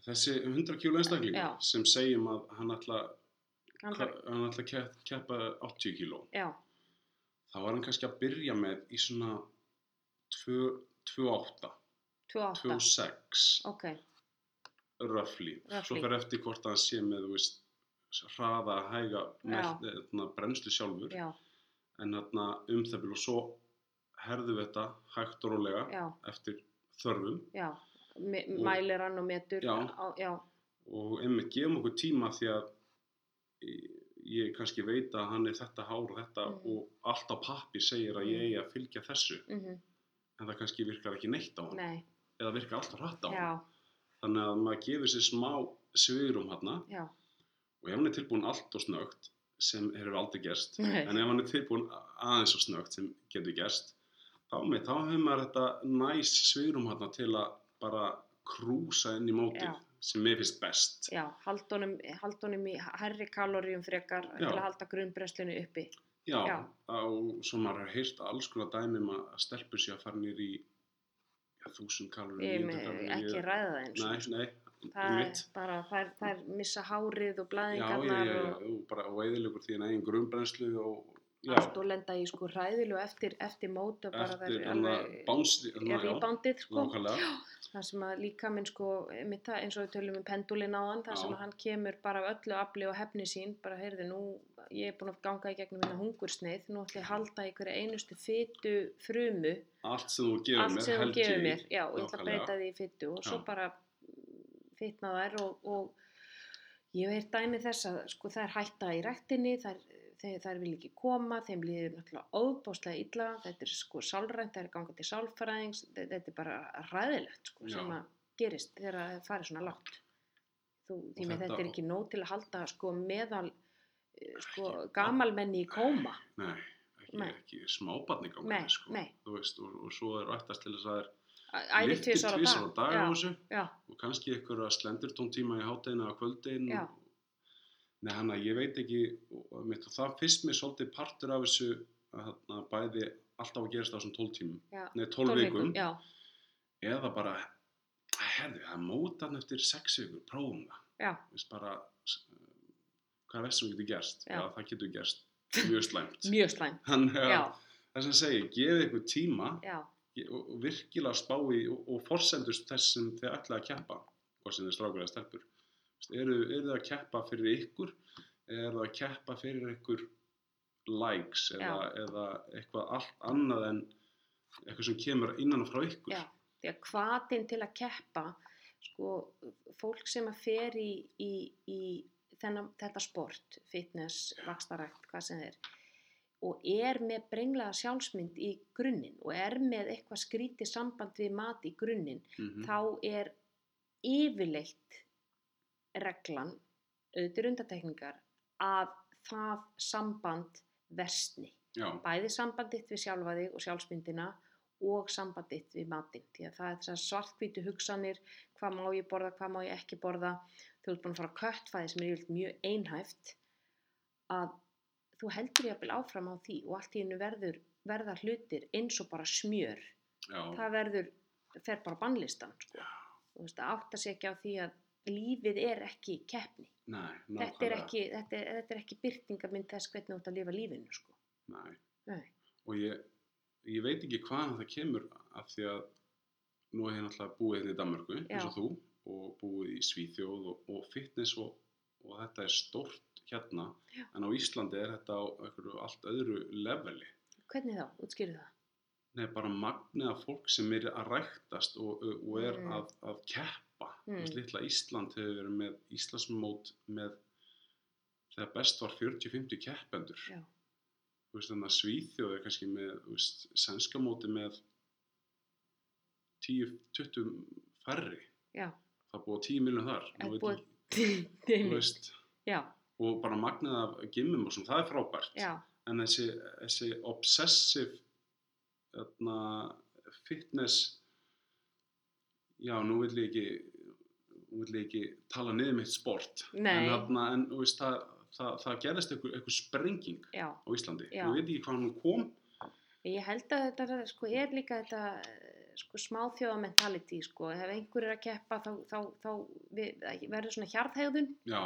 þessi 100 kíló einstaklingur Já. sem segjum að hann ætla, að ke- keppa 80 kíló já, þá var hann kannski að byrja með í svona 2 2,8 2,8, 2,6 ok, Roughly. Svo fer eftir hvort hann sé með, veist, hraða, hæga, melt, þarna, brennslu sjálfur. já, En þarna um það byrju og svo herðum við þetta hægt og rólega já, eftir þörfum. Mælir hann og metur, Já. og einmitt gefum okkur tíma því að ég, kannski veit að hann er þetta hár og þetta Mhm. og allt á pappi segir að ég eigi að fylgja þessu. Mhm, en það kannski virkar ekki neitt á hann. Nei, eða virkar alltaf hratt á hann. Já, þannig að maður gefur sér smá svigurum já, og ef hann er tilbúin allt og snögt sem hefur aldrei gerst Nei. en ef hann er tilbúin aðeins og snögt sem getur gerst þá, með, þá hefur maður þetta næs svigurum hann til að bara krúsa inn í mótið sem mér finnst best já, haldunum, haldunum í hærri kaloríum frekar Já. til að halda grunnbrennslunni uppi. Já, Já. og svo maður har heyrt alls konar dæmum að stelpur sér að fara nýr í þúsund kalori, Ég 900 með kalóríur, ekki ég- ræða það eins og. Nei, nei, Það er einmitt. bara, þær, missa hárið og blæðingarnar og og og eðilegur því en eigin grunnbrennslu og já, allt og lenda í sko hræðilu eftir, eftir mót og bara eftir þær hann að alveg bánsli, er í bandið sko. [GASPS] Það sem að líka minn sko, einmitt það, eins og við tölum um pendulin á hann, það Já. sem að hann kemur bara öllu afli og hefni sín, bara heyrðu nú, ég er búin að ganga í gegnum hérna hungursneið, nú ætla ég að halda í hverja einustu fytu frumu, allt sem þú gefur mér, sem gefur mér, já, og ég ætla að breyta því fytu og svo Já. bara fytna þær og, og ég hef heyrt dæmi þess að sko þær hætta í rektinni, þær, þær, þær vil ekki koma, þeim líður náttúrulega óbáslega illa, þetta er sko sálrænt, þær er gangað til sálfræðings, þetta, er bara ræðilegt sko Já. sem að gerist þegar það farið svona lágt. Þú, því með þetta- þetta er ekki nóg til að halda sko meðal eh, sko gamalmenni í kóma. Nei, ekki, Nei. ekki smábarni gangi, Nei, sko, nei. þú veist, og, og svo er ættast til þess að þær Æri lyftir tvisar á dag. á dag Já, og kannski ykkur að slendirtón tíma í hátteginu kvöldin Já. Nei, hann að ég veit ekki mitt, það fyrst mér svolítið partur af þessu að þarna bæði alltaf að gerast á þessum 12 tímum. Já. nei, 12 vikum eða bara herði, það er mótan eftir 6 vikur prófum það, já, Vist bara hvað er það sem getur gerst? Já. já, það getur gerst. Mjög slæmt. [LAUGHS] Mjög slæm. þannig að það sem segir, gefið ykkur tíma og, virkilega spá í og, og forsendust þess sem þið ætlaði að keppa hvað sem þið strákur eða stelpur eru, eru þið að keppa fyrir ykkur eru þið að keppa fyrir ykkur likes eða, eða eitthvað allt annað en eitthvað sem kemur innan og frá ykkur já. Því að hvatinn til að keppa, sko, fólk sem að fer í, í, í þennan, þetta sport, fitness, vakstarækt, hvað sem þeir, og er með brenglaða sjálfsmynd í grunninn og er með eitthvað skrítið samband við mat í grunninn, Mhm. þá er yfirleitt reglan, auðvitað undatekningar, að það samband versni. já, Bæði sambanditt við sjálfa þig og sjálfsmyndina og sambanditt við matinn. Því að það er svartkvítu hugsanir, hvað má ég borða, hvað má ég ekki borða. Þú ert búin að fara á köttfæði sem er mjög einhæft, að þú heldur jafnvel áfram á því og allt í hennu verður verða hlutir eins og bara smjör já, það verður, fer bara bannlistan sko. Þú veist, að átta sig ekki á því að lífið er ekki keppni nei, þetta er ekki, þetta er, þetta er ekki byrtingamind þess hvernig þú ert að lifa lífinu sko. Nei. Nei. og ég, ég veit ekki hvaðan það kemur af því að nú er ég náttúrulega búið hérna í Danmörku eins Já. og þú og búið í Svíþjóð og, og fitness og, og þetta er stórt hérna Já. en á Íslandi er þetta á allt öðru leveli hvernig þá, útskýrðu það Nei, bara magnið af fólk sem er að ræktast og, og er Mm. að, að keppa. Mm. Lilla Ísland hefur verið með Íslandsmót með þegar best var 40-50 keppendur. Veist, þannig að Svíþjóð er kannski með, veist, sænska móti með 10-20 færri. já, Það búið 10 miljón þar. Það búið- ég- Þú Einmitt. veist, já, og bara magnið af gimmum og svona, það er frábært. já, en þessi, þessi obsessive þarna, fitness já, nú vil ég ekki nú vil ég ekki tala niður mitt sport Nei. en, þarna, en veist, það, það, það gerðist einhver, einhver sprenging já á Íslandi Já. ég veit ekki hvað hún kom Ég held að þetta sko, er líka þetta sko, smáþjóðamentality sko. ef einhver er að keppa þá, þá, þá við, verður svona já,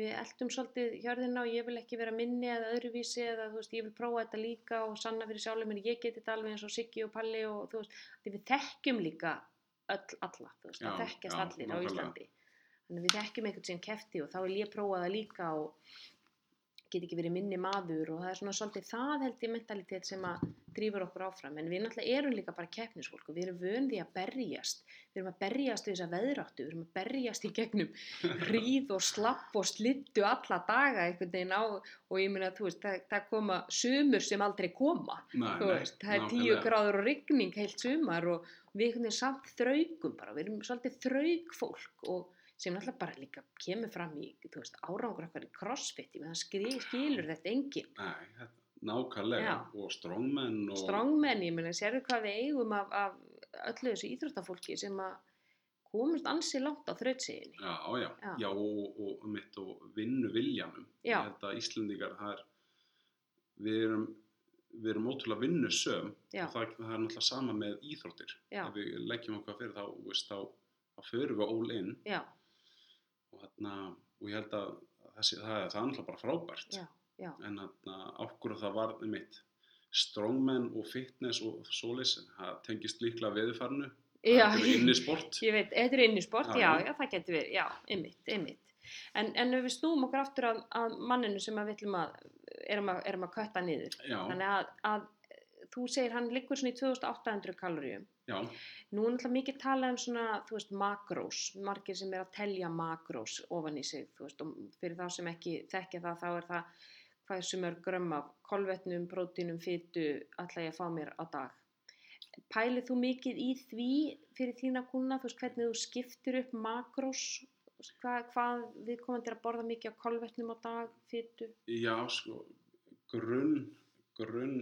við eldum svolítið hjörðina og ég vil ekki vera minni eða öðruvísi eða veist, ég vil prófa þetta líka og sanna fyrir sjálfum mér, ég geti þetta alveg eins og Siggi og Palli og þú veist, því við þekkjum líka öll, alla, þú veist, það þekkjast já, allir á nákvæmlega. Íslandi þannig við þekkjum einhvern sem kefti og þá vil ég prófa það líka og get ekki verið minni maður og það er svona svolítið það held ég mentalitet sem að drýfur okkur áfram. En við náttúrulega erum líka bara keppnisfólk og við erum vöndi að berjast. Við erum að berjast við þessa veðráttu við erum að berjast í gegnum [LAUGHS] hríð og slapp og slittu alla daga einhvern veginn á og ég þú veist það, það koma sumur sem aldrei koma. Nei, þú nei, veist, það er tíu nákvæmlega. gráður og rigning heilt sumar og við veginn samt þraugum bara, við erum svolítið þraug fólk og sem náttúrulega bara líka kemur fram í, veist, árangur okkar í crossfit, ég skri, skilur þetta enginn nei, þetta, nákvæmlega og strongmen og strongmenn, ég meina, sérðu hvað við eigum af, af öllu þessu íþróttafólki sem að komast ansi langt á þrautsiðinni. Já, já, Já. já, og, og, mitt og vinnu viljanum. Já. Ég held að Íslendingar, það er, við erum, við erum ótrúlega vinnusöm og það, það er náttúrulega sama með íþróttir. Já. Ef við leggjum okkar fyrir þá, þá, þá förum við all in Já, og, þarna, og ég held að þessi, það, er- það er náttúrulega bara frábært. já, já, En þarna, okkur það var mitt strongmen og fitness og svoleiðis, það tengist líklega veðurfarnu. Já, Það er inni sport. [LAUGHS] ég veit, þetta er innisport, Já, já, já. já, það getur verið, já, ymmit, ymmit. En, en við snúum okkur aftur að, að manninu sem að við ætlum að, erum að, erum að kötta niður. Já, Þannig að, að þú segir hann liggur svona í 2800 kaloríum. já, Nú er náttúrulega mikið talað um svona, þú veist, makrós, margir sem er að telja makrós ofan í sig, þú veist, og fyrir þá sem ekki þekkja það, þá er það hvað sem er grömm af kolvetnum, prótínum, fytu, ætla ég að fá mér á dag. Pælið þú mikið í því fyrir þína kuna, þú veist, hvernig þú skiptir upp makrós, hvað, hvað við komum til að borða mikið af kolvetnum á dag, fytu? Já, sko, grunn, grunn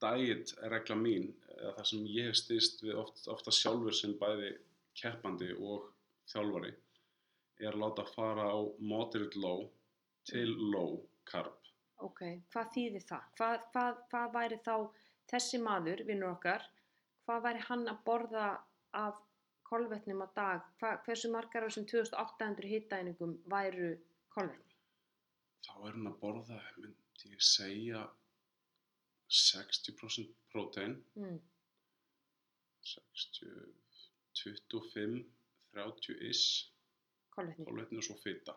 diet regla mín, eða það sem ég hef stýst við oft, ofta sjálfur sem bæði keppandi og þjálfari, er að láta fara á moderate low til low carb. Ok, hvað þýðir það? Hvað, hvað, hvað væri þá þessi maður, vinnur okkar, hvað væri hann að borða af kolvetnum á dag? Hva, hversu margar af þessum 2800 hittaeiningum væru kolvetni? Þá er hann að borða, myndi ég segja, 60% prótein, Mm. 60, 25, 30 is, kolvetni og svo fita,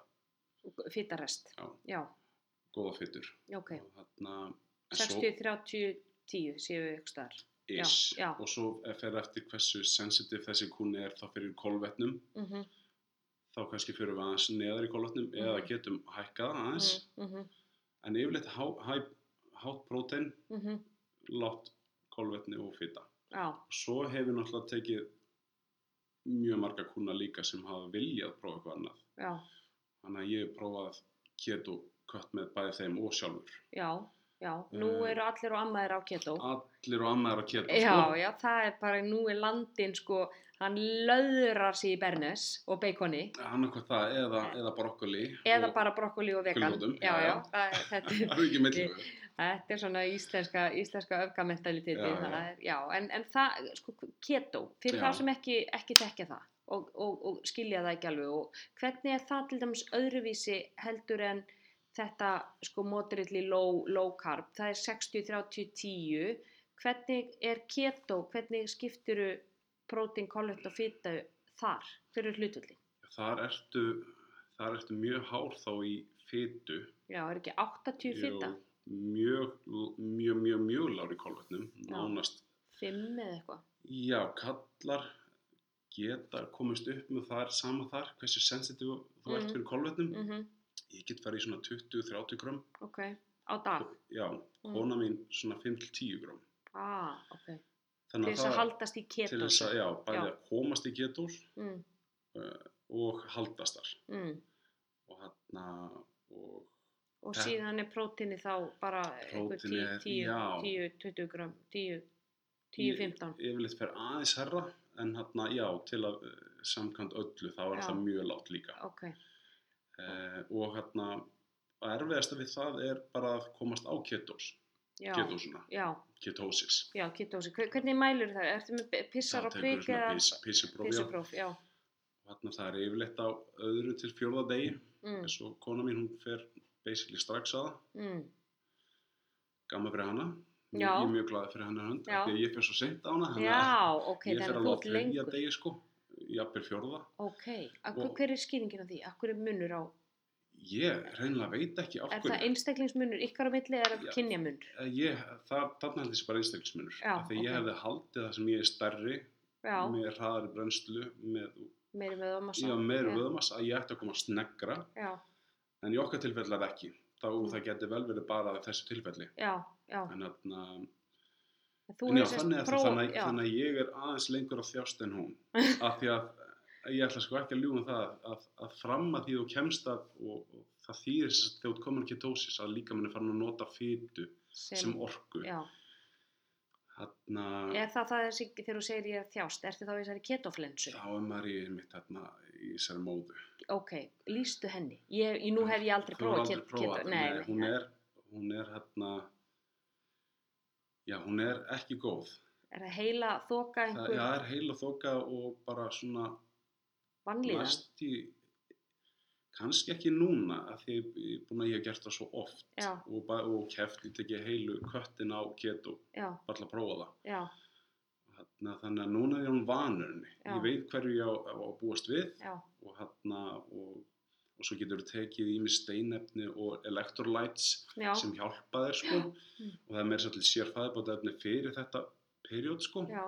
fittarest. Já. Já, góða fitur. ok. Og þarna, en svo- 60, 30, 10 séu við ykkur staðar. ish Já, og svo fer eftir hversu sensitive þessi kunni er þá fyrir kolvetnum Mm -hmm, þá kannski fyrir við aðeins neðar í kolvetnum eða Mhm. getum hækkað aðeins mm -hmm, en yfirleitt hæ, hátt prótein mm látt kolvetni og og svo hefur náttúrulega tekið mjög marga kuna líka sem hafa viljað prófa eitthvað annað. Já, þannig að ég hef prófað keto kött með bæði þeim og sjálfur. Já, já. Nú Eh, eru allir og ammaðir á keto. allir og er að keto Já, sko. já, það er bara, nú er landin sko, hann löðrar sig í bernes og beikoni. Annarkvæmt það eða, eða brokkoli eða bara brokkoli og vegan. Gulrótum, já, já, já, já. það, er- þetta er [LAUGHS] er Þetta er svona íslenska, íslenska öfgamentaliteti, Já, já. er, já, en, en það, sko, keto, fyrir það sem ekki, ekki tekja það og, og, og skilja það ekki alveg og hvernig er það til dæmis öðruvísi heldur en þetta, sko, moderately low, low carb, það er 60, 30, 10, hvernig er keto, hvernig skiptiru prótín, kolvetni og fita þar, er hlutullin? Þar ertu, þar ertu mjög hár þá í fytu. Já, er ekki 80 fita? Mjög, mjög, mjög, mjög lári kolvetnum, Já. nánast. 5 eða eitthvað? Já, kallar geta komist upp með það er sama þar, hversu sensitív þú ert Mhm. fyrir kolvetnum. Mm Ég get farið í svona 20-30 gram. Ok, á dag? Já, Mm. kona mín svona 5-10 gram. Ah, ok. Til þess að haldast í til keto. þess að, já, bæði að komast í ketós Mm, uh, og haldast þar. mm. Og hérna, og Og Það- síðan er prótíni þá bara einhver Prótínið er- 10, já. 10, 20 gram, 10, 10, 15. Ég, yfirleitt fer aðeins herra, en hérna, já, til að uh, samkvæmt öllu, þá er Já. það mjög látt líka. Ok, Uh, og hérna, að erfiðasta við það er bara að komast á ketós, já, ketósuna, já, ketósis. Hvernig mælur það? Ertu með pissar Það og piss, pissupróf, hérna, það er yfirleitt á öðru til fjórða degi, Mm, eins og kona mín, hún fer basically strax að mm, Gamma fyrir hana. Ég, er mjög glaðið fyrir hennar hönd, því að ég fer svo seint á hana, já, ok, að ég fer að þriðja lengur. degi, sko, jafnvel fjórða. Ok, Ak Og- hver er skýringin á því? Akkur er munur á, Ég reynilega veit ekki er hverju. það einstaklingsmunur ykkar á milli eða kynjamunur? Eh, þarna held sé bara einstaklismunur. Já, Af því ég hefði haldið það sem ég er stærri, Já, með hraðari brennslu, með, meiri vöðmassa, að ég ætti að koma snegra, Já, en í okkar tilfelli er ekki. Þá það geti vel verið bara þessu tilfelli. já, já. En þarna, En já, þannig, að, próf- þannig, þannig að ég er aðeins lengur að þjást en hún. [LAUGHS] af því að ég ætla sko ekki að ljúga um það að, að fram að því þú kemst að og, og það þýðir sem sagt þegar þú að ketósis að líka minni farin að nota fytu sem, orku. Já, Þarna, er það það þessi, þegar þú segir ég er þjást, ertu þá í þessari ketoflensu? þá er maður í mitt þarna í þessari móðu. Ok, lýstu henni. Ég, ég, nú hef ég aldrei prófað hún er, hún er hérna, já, hún er ekki góð. Er það heila þoka einhver já, það er heila þoka og bara svona vannlíðan? kannski ekki núna, af því búin að ég hef gert það svo oft Já, og, og keft, ég tekið heilu köttin á keto, já, bara að prófa það. já, Þarna, þannig að núna er hún vanur henni. Já. Ég veit hverju ég á, á að búast við já, og hérna og, og svo getur þú tekið í mig steinefni og electrolytes já, sem hjálpa þér sko Mm. og það er meira svolítið sér fæðbótaefni fyrir þetta period sko já.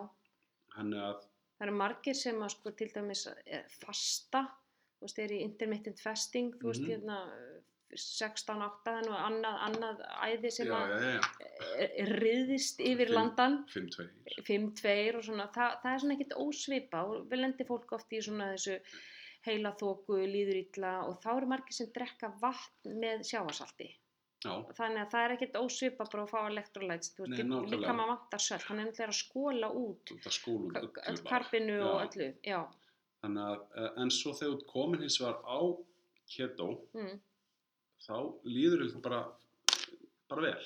að Það eru margir sem að sko til dæmis fasta, þú veist, er í intermittent fasting, þú veist, Mhm. hérna 16-8 og annað, annað æði sem já, að já, já, eh, riðist yfir Fimm- landan. 5-2 5-2 og. Svona, það, það er svona ekkert ósvipa og við lendir fólk oft í svona þessu heila þóku, líður illa og þá eru margir sem drekka vatn með sjávarsalti. já, Þannig að það er ekkert ósvipa bara að fá nákvæmlega. líka maður vantar sölt, hann er náttúrulega að skóla út öll karpinu og öllu, já, þannig að eh, en svo þegar komin hins vegar á keto mm, þá líður þér bara bara vel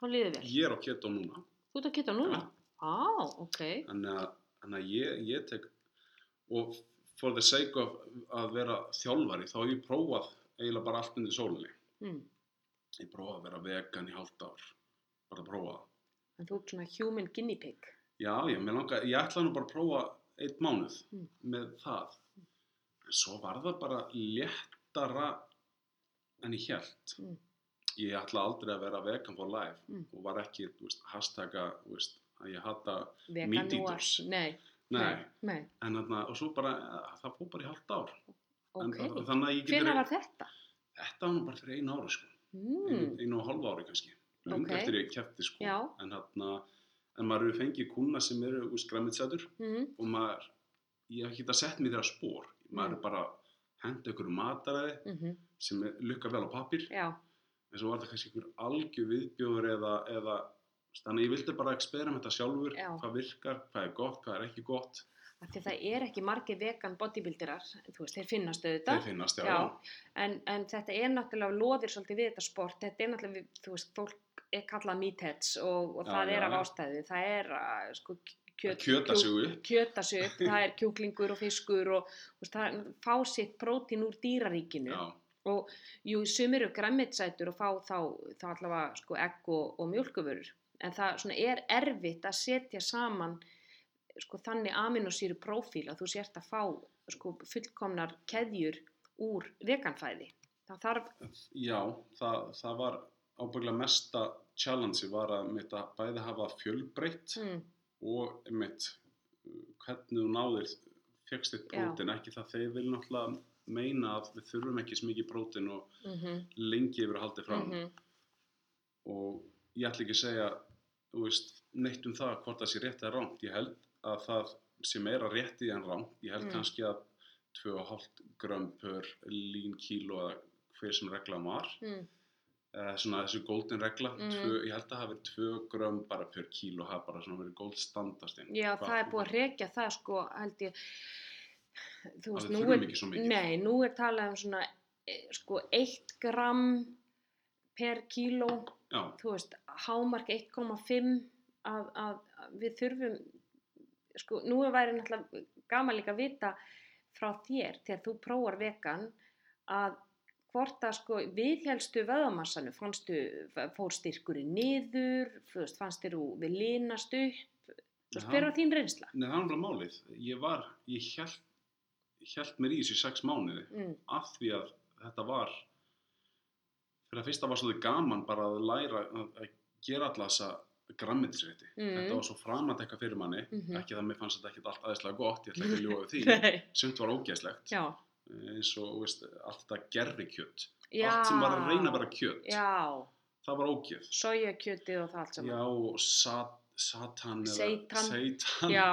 þá líður vel. ég er á keto núna Þú ert að geta núna? Á, ok, þannig að, ég, ég tek og for the sake of að vera þjálfari þá hef ég prófað eiginlega bara allt undir sólinni mm. ég prófaði að vera vegan í hálft ár bara að prófa það en þú ert svona human guinea pig. já, já, mér langar, ég ætlaði nú bara að prófa eitt mánuð Mm. með það en svo var það bara léttara en ég held Mm. ég ætla aldrei að vera vegan for life Mm. og var ekki, veist, hashtaga þú veist, að ég hata Meat eaters. Nei, nei, nei, en þarna, og svo bara, eh, það fór bara í hálft ár ok. en, það- þannig að ég getur Hvenær var þetta? þetta var bara fyrir einu ári sko Mm. einu, og hálfa ári kannski löngu Ok. eftir ég kefti sko Já. en þarna en maður hefur fengið kuna sem eru úr skræmitsætur Mm. og maður ég hef ekki þetta sett mér þeirra spór maður Mm. er bara henda ykkur mataræði Mm sem er lukka vel á pappir Já, en svo var það kannski ykkur algjör viðbjóður eða, eða þannig ég vildi bara experimenta sjálfur Já. hvað virkar, hvað er gott, hvað er ekki gott af það er ekki margir vegan bodybuilderar, þú veist, þeir finnast auðvitað. þeir finnast, já, Já. En, en þetta er náttúrulega loðir svolítið við þetta sport, þetta er náttúrulega, þú veist, fólk er kallað meatheads og, og Já, það er já, af já. ástæðu það er sko kjöt, Kjöta sig upp. kjöta sig upp, [LAUGHS] það er kjúklingur og fiskur og veist, það fá sitt prótín úr dýraríkinu. Já, og jú, sumir eru græmmitsætur og fá þá, þá allavega sko egg og, og mjölkuvörur en það er erfitt að setja saman sko þannig aminosýru prófíl að þú sért að fá sko fullkomnar keðjur úr veganfæði það þarf, já það, það var ábygglega mesta challenge var að mitt að bæði hafa fjölbreytt mm, og mitt hvernig þú náðir fegst þitt Já. prótin, ekki það þeir vil náttúrulega meina að við þurfum ekki svo mikið prótin og mm lengi yfir að haldið fram. -hmm, og ég ætla ekki að segja veist, neitt um það hvort það sé rétt eða rámt ég held að það sé meira rétti en rámt ég held Mm. kannski að 2,5 grömm per lín kíló eða hver sem reglan var mm, eða svona þessu golden regla Mhm. tvö, ég held að það hafi verið 2 grömm bara per kíló það hafi bara svona verið gold standardinn já það er búið að rekja það sko held ég þú veist, nú er, mikið. nei, nú er talað um svona eh, sko 1 gram per kíló þú veist, hámark 1,5 að, við þurfum sko, nú er væri náttúrulega gaman líka að vita frá þér þegar þú prófar vegan að hvort að sko viðhjálstu vöðamassanum, fannstu, fór styrkurinn niður, fannst þér úr við linast upp, þú hver var þín reynsla? Nei, það er náttúrulega málið. Ég var, ég held, held mér í þessu sex mánuði Mm, af því að þetta var, fyrir að fyrsta var svolítið gaman bara að læra að, gera alla þessa grammetisrétti. Mm. Þetta var svo framand eitthvað fyrir manni, Mhm. ekki það að mér fannst þetta ekkert allt aðeinslega gott, ég ætla ekki að [LAUGHS] við því. Sumt var ógeðslegt, já, eins og veist, allt þetta gerri kjöt. já, Allt sem var að reyna að vera kjöt, já, það var ógeð. sojakjötið og það allt Já, saman. og sat, satan eða Seitan. seitan. Já,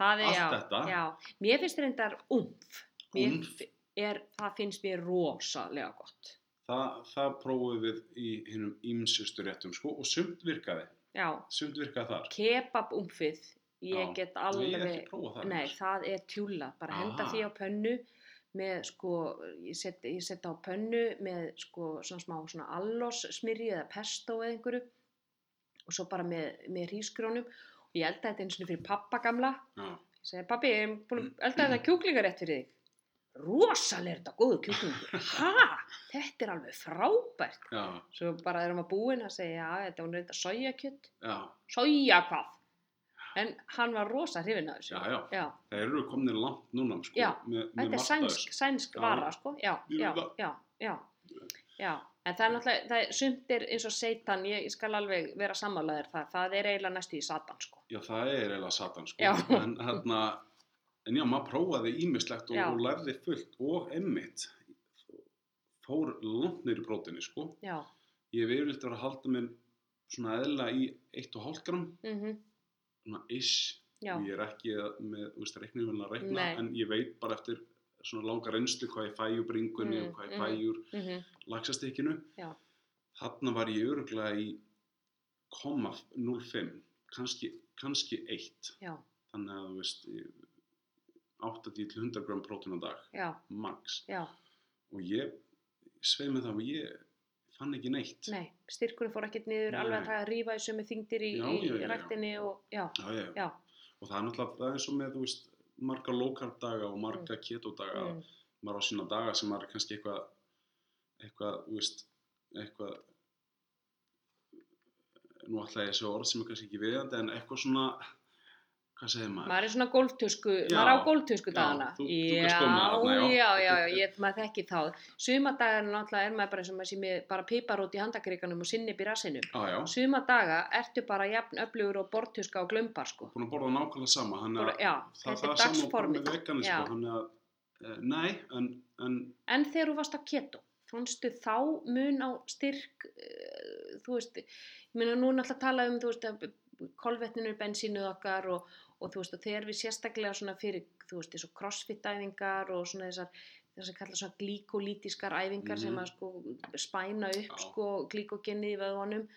Allt já, þetta. já. Mér finnst reyndar umf. Er, það finnst mér rosalega gott. Það, það prófum við í hinnum ímsustu réttum sko og sumt virkaði, Já, sumt virkaði þar. kebab umfið, ég Já. get alveg, ég nei, það er tjúla. Bara henda Ah. því á pönnu með sko, ég set, ég set á pönnu með sko svona smá svona allós smyrji eða pesto eða einhverju og svo bara með, með hrísgrónum og ég elda þetta eins og fyrir pappa gamla Já, Ég segi, pabbi, ég er búin að [CLEARS THROAT] elda þetta kjúklingarétt fyrir þig. Rosalega er þetta góðu kjúklingur. Ha, þetta er alveg frábært. já, Svo bara erum við búin að segja, þetta reynda sojakjött. já, Soja hvað? En hann var rosa hrifin af þessu. já, já. Já, Það eru kominir langt núna sko. Með, með þetta er sænsk, sænsk vara, sko. Já, já, já, já, já. En það er náttúrulega, það er, sumt er eins og seitan, ég, skal alveg vera sammálaðir það, það er eiginlega næstu í satan, sko. Já, það er eiginlega satan sko. En hérna, en já, maður prófaði ímislegt og, og lærði fullt og emmitt fór langt neyri brótinni sko. Ég hef yfirleitt verið að halda mér svona eðla í 1,5 gram, mhm, svona ish. já, Ég er ekki með, veist, reikningum að reikna, Nei. en ég veit bara eftir svona langa reynslu hvað ég fæ úr bringunni Mm, og hvað ég mm. fæ úr mhm, laxastykkinu. já, Þarna var ég öruglega í 0,05, kannski, kannski 1. já, Þannig að þú veist, ég- 80-100 gram prótín á dag, já, max. Og ég sveið með það og ég fann ekki neitt. Nei, styrkurinn fór ekkert niður, Nei. alveg að það að rífa í sömu þingdir í, Já, í já, já, já. og já, Og það er náttúrulega, það er eins og með, veist, marga low carb daga og marga keto daga. mm, Maður á sína daga sem maður er kannski eitthvað, eitthvað, veist, eitthvað, nú ætla ég segja orð sem er kannski ekki viðandi, en eitthvað svona, hvað segir maður? maður er svona gólftusku, Já, maður á gólftusku já, dagana. þú- þú já, þarna, já. já, já, ég, maður þekki þá. Sumadagar náttúrulega er maður bara sem að sé með bara piparót í handakrikanum og sinnib í rassinum. Já, já, Sumadaga ertu bara jafn öflugur og bortuska og glömbar, sko. búin að borða nákvæmlega sama, hann já, það, er er sama og bara dagsformið. með vegani, Já. sko, hann að, e, nei, en, en, En þegar þú varst á keto, fannstu þá mun á styrk, uh, þú veist, ég meina nú er náttúrulega tala um, þú veist, kolvetninu er bensínuð okkar og, og þú veist, og þegar við sérstaklega svona fyrir, þú veist, þessu crossfit-æfingar og svona þessar, þessar kalla svona glíkolítiskar æfingar sem Mhm. að sko spæna upp Já. sko glíkogenið í vöðunum,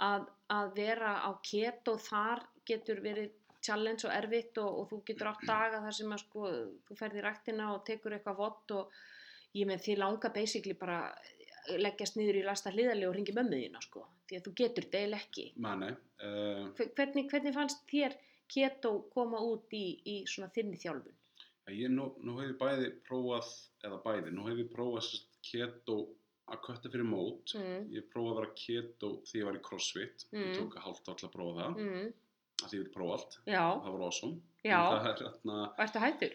að, að vera á keto þar getur verið challenge og erfitt og, og þú getur átt daga þar sem að sko þú ferð í ræktina og tekur eitthvað vott og ég með því langa basically bara leggjast niður í lasta hliðarlega og ringi mömmu þína sko, því að þú getur eiginlega ekki. Mani, uh, Hve- Hvernig, hvernig fannst þér keto koma út í, í svona þinni þjálfun? ég nú, nú hef ég bæði prófað, eða bæði, nú hef ég prófað keto að kötta fyrir mót. Mm. Ég prófaði að vera keto því ég var í crossfit. Ég Mm. tók að hálft all að prófa það, Mm. að því ég vil prófa allt. Já, Það var awesome. Já. Er hérna, hættur?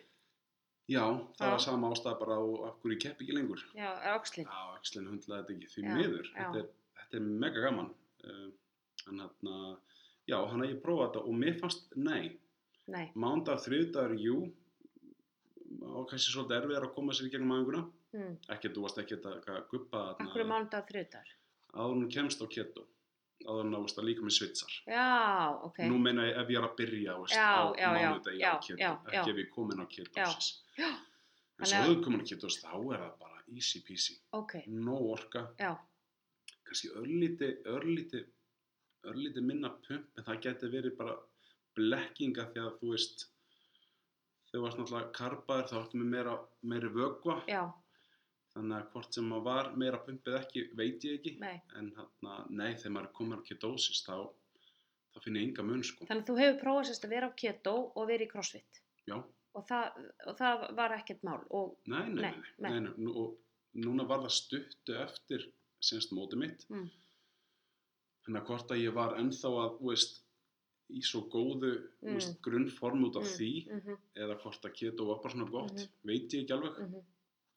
já, það Já. var sama ástæða bara af hverju ég kepp ekki lengur. Já, öxlin? Já, Axlin hundlaði þetta ekki því Já, miður. Þetta er, þetta er mega gaman. Uh, en hérna, já, hann að ég prófaði þetta og mér fannst, nei, Nei. mándag, þriðdagur, jú, og kannski svolítið erfiðar að koma sér í gegnum aðinguna. Mm. Ekki, þú varst ekki að að guppa Akkur er mánudag þriðdagar? en hún kemst á keto. Áður en að líka með svitsar. Já, ok. Nú meina ég ef ég er að byrja veist, Já, á mánudegi á keto, ekki ef ég komin á. Já. En svo að- þau komin á ketos, þá er það bara easy peasy. Ok, Nó orka, já, kannski örlíti, örlíti, örlíti minna pump, en það geti verið bara blekkinga því að þú veist, þú varst náttúrulega karpaður þá áttum við meira, meiri vögva, já, þannig að hvort sem maður var meira pumpið ekki, veit ég ekki, nei. en þarna, nei, þegar maður komin á ketosis, þá, þá finn ég enga mun, sko. Þannig að þú hefur prófað sérst að vera á keto og vera í crossfit. Já, Og það, og það var ekkert mál. Og, nei, nei, Nei, nei, nei. nei, nei, Nú, og núna var það stuttu eftir senst mótið mitt, mm, þannig að hvort að ég var ennþá að, veist, í svo góðu Mm. veist, grunnform út af Mm, því mhm, eða hvort að keto var bara svona gott Mhm. veit ég ekki alveg mhm,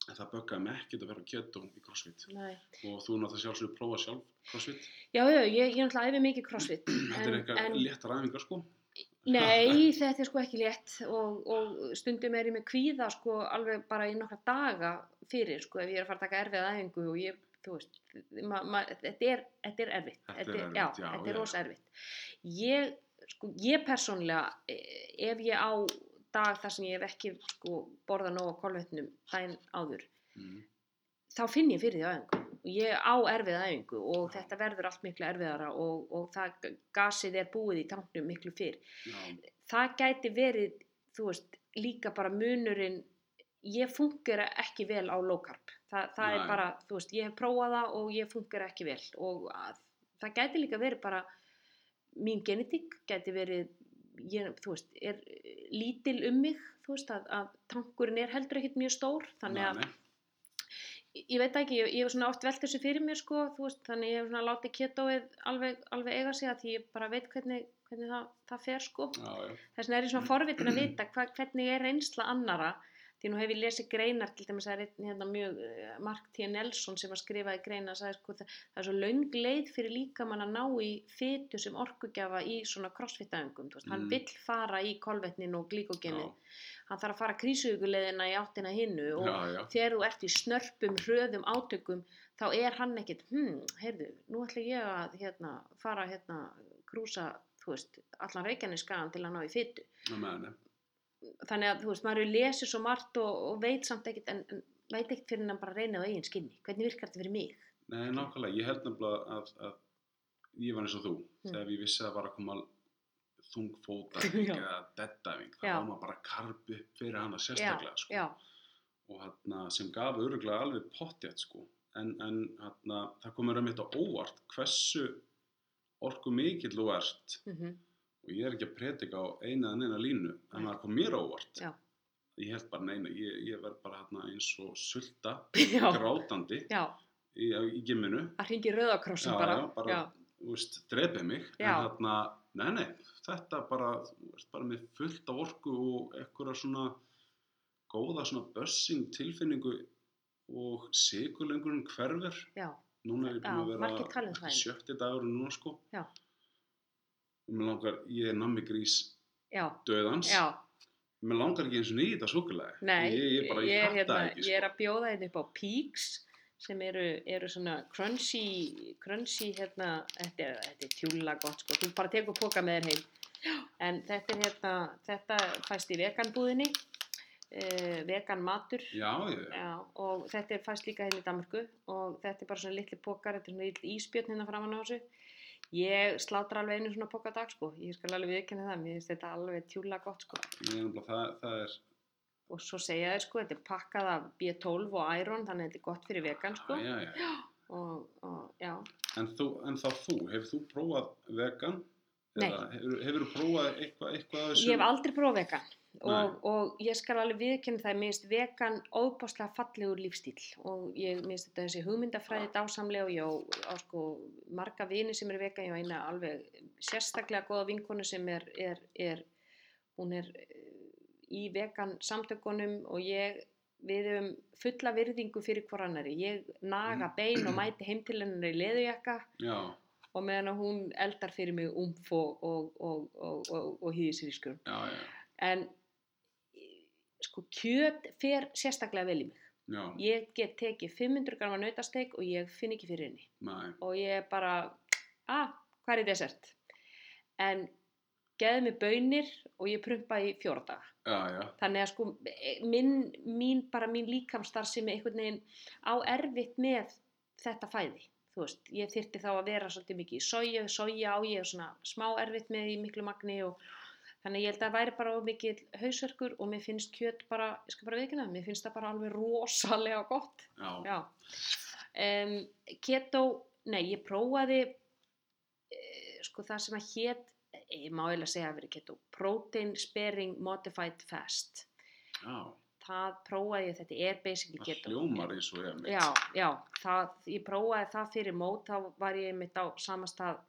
en það böggaði mig ekkert að vera keto í crossfit nei. og þú náttúrulega sjálfsögur prófa sjálf crossfit Já, já, ég, ég náttúrulega æfi mikið crossfit. [CLEARS THROAT] þetta er eitthvað léttar æfingar sko Nei, [LAUGHS] þetta er sko ekki létt og, og stundum er ég með kvíða sko alveg bara í nokkra daga fyrir sko ef ég er að fara að taka erfið æfingu og ég, þú veist, ma, ma, þetta, er, þetta er erfitt. Þetta er já, já, þetta já. er rosa erfitt. Ég, sko, ég persónlega, eh, ef ég á dag þar sem ég hef ekki sko borðað nóg á kolvetnum daginn áður, mm. þá finn ég fyrir því og ég á erfið æfingu og þetta verður allt miklu erfiðara og, og það gasið er búið í tanknum miklu fyrr já, það gæti verið, þú veist, líka bara munurinn, ég fungera ekki vel á low carb. Þa, það er Nei. bara, þú veist, ég hef prófað það og ég fungera ekki vel og að, það gæti líka verið bara, mín genetík gæti verið, ég, þú veist, er lítil um mig, þú veist, að, að tankurinn er heldur ekkert mjög stór, þannig að nei, ég veit ekki, ég, hef svona oft velt þessu fyrir mér sko, þú veist, þannig ég hef svona látið ketóið alveg, alveg eiga sig að því ég bara veit hvernig, hvernig það, það fer sko. Þess vegna er ég svona forvitin að vita hva, hvernig er reynsla annara, því nú hef ég lesið greinar, til dæmis að er einn hérna mjög, eh, Mark T. Nelson sem að skrifaði greina, sagði sko, það, það er svo löng leið fyrir líkamann að ná í fytu sem orkugjafa í svona crossfit-æfingum, þú veist, hann Mm. vill fara í kolvetnin og glíkogenið, já, hann þarf að fara krísuguleðina í áttina hinnu og já, já, þegar þú ert í snörpum, hröðum átökum þá er hann ekkit, hm, heyrðu, nú ætla ég að hérna, fara hérna, krúsa, þú veist, allan reykjaneskagan til að ná í fytu. Þannig að, þú veist, maður lesið svo margt og, og veit samt ekkit, en, en veit ekkit fyrir hann bara að reyna á eigin skinni. Hvernig virkar þetta fyrir mig? Nei, nákvæmlega, ég held nefnilega að, að ég var eins og þú, Mm. þegar ég vissi að var að koma þungfóta [LAUGHS] Já. eða deadæfing, þá Já. var maður bara að karpi upp fyrir hana sérstaklega, sko. Já, og hérna, sem gaf öruglega alveg pottjætt sko. en, en hérna, það komur að mitt á óvart hversu orku mikill þú ert mm og ég er ekki að predika á eina en eina línu en það kom mér á óvart. Já. ég held bara neina, ég, ég verð bara hérna, eins og sulta, [LAUGHS] já, grátandi já, í, í gimminu að ringi rauðakrossin Já, bara. já, bara, þú veist, drepið mig. Þarna, nei, nei, þetta bara ert bara með fullt af orku og eitthvað svona góða svona bössing tilfinningu og sigurlengurinn hverfur. Já, núna er ég búin að um vera það einmitt. sjötti dagur núna sko. Já. Og mér langar, ég er nammi grís já, döðans já. mér langar ekki eins og nýta súkulega Nei, ég, ég, bara, ég, er, fatta hérna, ekki ég er sko. að bjóða hérna upp á Peaks sem eru, eru svona crunchy, crunchy hérna, þetta er, þetta er tjúla gott sko, þú bara tekur póka með þér heim. En þetta er hérna, þetta fæst í veganbúðinni, uh, vegan matur. já, ég, Já, og þetta er fæst líka hérna í Danmarku og þetta er bara svona litli pókar, þetta er svona litli íspjörn hérna framan á þessu. Ég slátra alveg einu svona á dag sko, ég skal alveg viðkynna það, mér finnst þetta alveg tjúla gott sko. er nefnilega, það, það er og svo segja þeir sko, þetta er pakkað af B12 og iron, þannig að þetta er gott fyrir vegan sko. já, já, já. [GASPS] og, og já, En, þú, en þá þú, hefur þú prófað vegan? Nei. Eða hefur, þú prófað eitthvað, eitthvað þessu? ég hef aldrei prófað vegan Nei. Og, og ég skal alveg viðkynna það mér finnst vegan óbáslega fallegur lífstíl og ég mér finnst þetta þessi hugmyndafræði dásamlega og ég á, á sko marga vini sem eru vegan, ég á eina alveg sérstaklega góða vinkonu sem er, er, er hún er eh, í vegan samtökunum og ég við höfum fulla virðingu fyrir hvor annari ég naga bein og [CLEARS THROAT] mæti heim til hennar í leðujakka og meðan hún eldar fyrir mig umf og, og, og, og, já, en sko kjöt fer sérstaklega vel í mig. Já, ég get tekið 500 grama nautasteik og ég finn ekki fyrir henni. Næ, og ég er bara að, hvað er í desert en geði mig bönir og ég prumpa í já, þannig að sko minn, mín, bara mín líkamstar sem einhvern veginn á erfitt með þetta fæði. Þú veist, ég þyrti þá að vera svolítið mikið í soja, soja á ég svona smá erfitt með í miklu magni og þannig að ég held að það væri bara of mikil hausverkur og mér finnst kjöt bara, ég skal bara viðkynna, mér finnst það bara alveg rosalega gott. Já, já. Um, keto, nei ég prófaði uh, sko það sem að hét ég má eiginlega segja að vera keto protein sparing modified fast. Já, það prófaði ég, þetta er basically það keto. hljómar eins og ég mitt. já, já, það, ég prófaði það fyrir mót, þá var ég mitt á samastað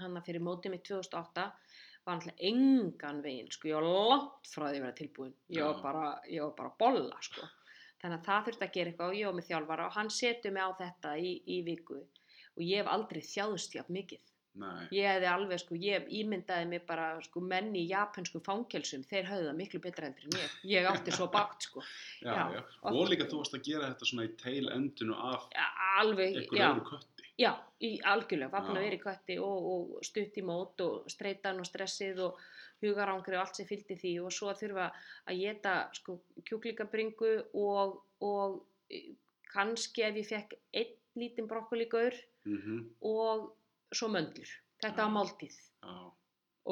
hana fyrir mótið mitt 2008 var alltaf engan veginn, sko, ég var langt frá því að vera tilbúin, ég var bara, ég var bara bolla, sko, þannig að það þurfti að gera eitthvað og ég var með þjálfara og hann setur mig á þetta í, í viku. Og ég hef aldrei þjáðust jafn mikið, Nei, ég hefði alveg, sko, ég ímyndaði mig bara, sko, menn í japansku fangelsum, þeir höfðu það miklu betra heldur en ég, ég átti svo bátt, sko, já, já, og- líka þú varst að gera þetta svona í teil endinu af alveg, einhver já, öðru kötti. Já, í algjörlega, vera í kötti og, og stutt í mót og streitan og stressið og hugarangri og allt sem fylgdi því og svo þurfa að geta sko, kjúklingabringu og, og eh, kannski ef ég fekk einn lítinn brokkoligaur Mm og svo möndlur. Þetta Já. var máltíð Já,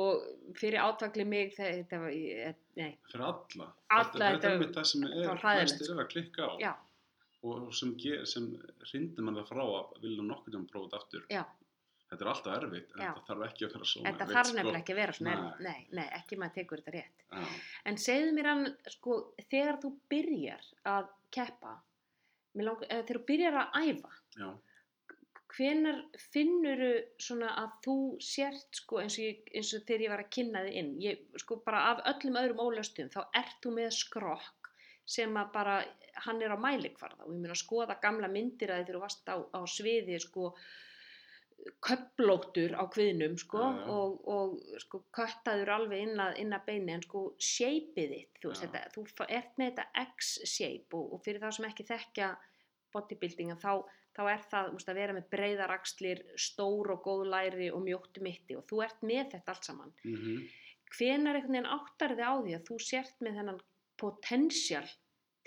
og fyrir átvækli mig þe- þetta var, ég- nei, fyrir alla. Alla, þetta, þetta þetta- er mitt það sem þetta er, hræðilegt, flestir er að klikka á. já, og sem, sem hrindir mann það frá að vilja nokkur tíma prófa þetta aftur já, þetta er alltaf erfitt en Já. þetta þarf ekki að vera svona þetta þarf sko. nefnilega ekki að vera svona Nei. nei, nei, ekki maður tekur þetta rétt. Já, En segðu mér hann, sko, þegar þú byrjar að keppa, eða þegar þú byrjar að æfa, já, hvenar finnuru svona að þú sért, sko, eins og, ég, eins og þegar ég var að kynna þið inn, ég, sko, bara af öllum öðrum ólöstum, þá ert þú með skrokk sem að bara, hann er á mælikvarða og ég meina að skoða gamla myndir að þið þegar þú varst á, á sviði, sko, köplóttur á kviðnum sko Já, já. og, og sko köttaður alveg inn að, inn að beini en sko shapeið þitt þú, veist, Já. þetta, þú ert með þetta X-shape og, og fyrir þá sem ekki þekkja bodybuildinga þá, þá er það veist, að vera með breyðar axlir stór og góð læri og mjótt mitti og þú ert með þetta allt saman mm hvenar einhvern veginn áttar þið á því að þú sért með þennan potential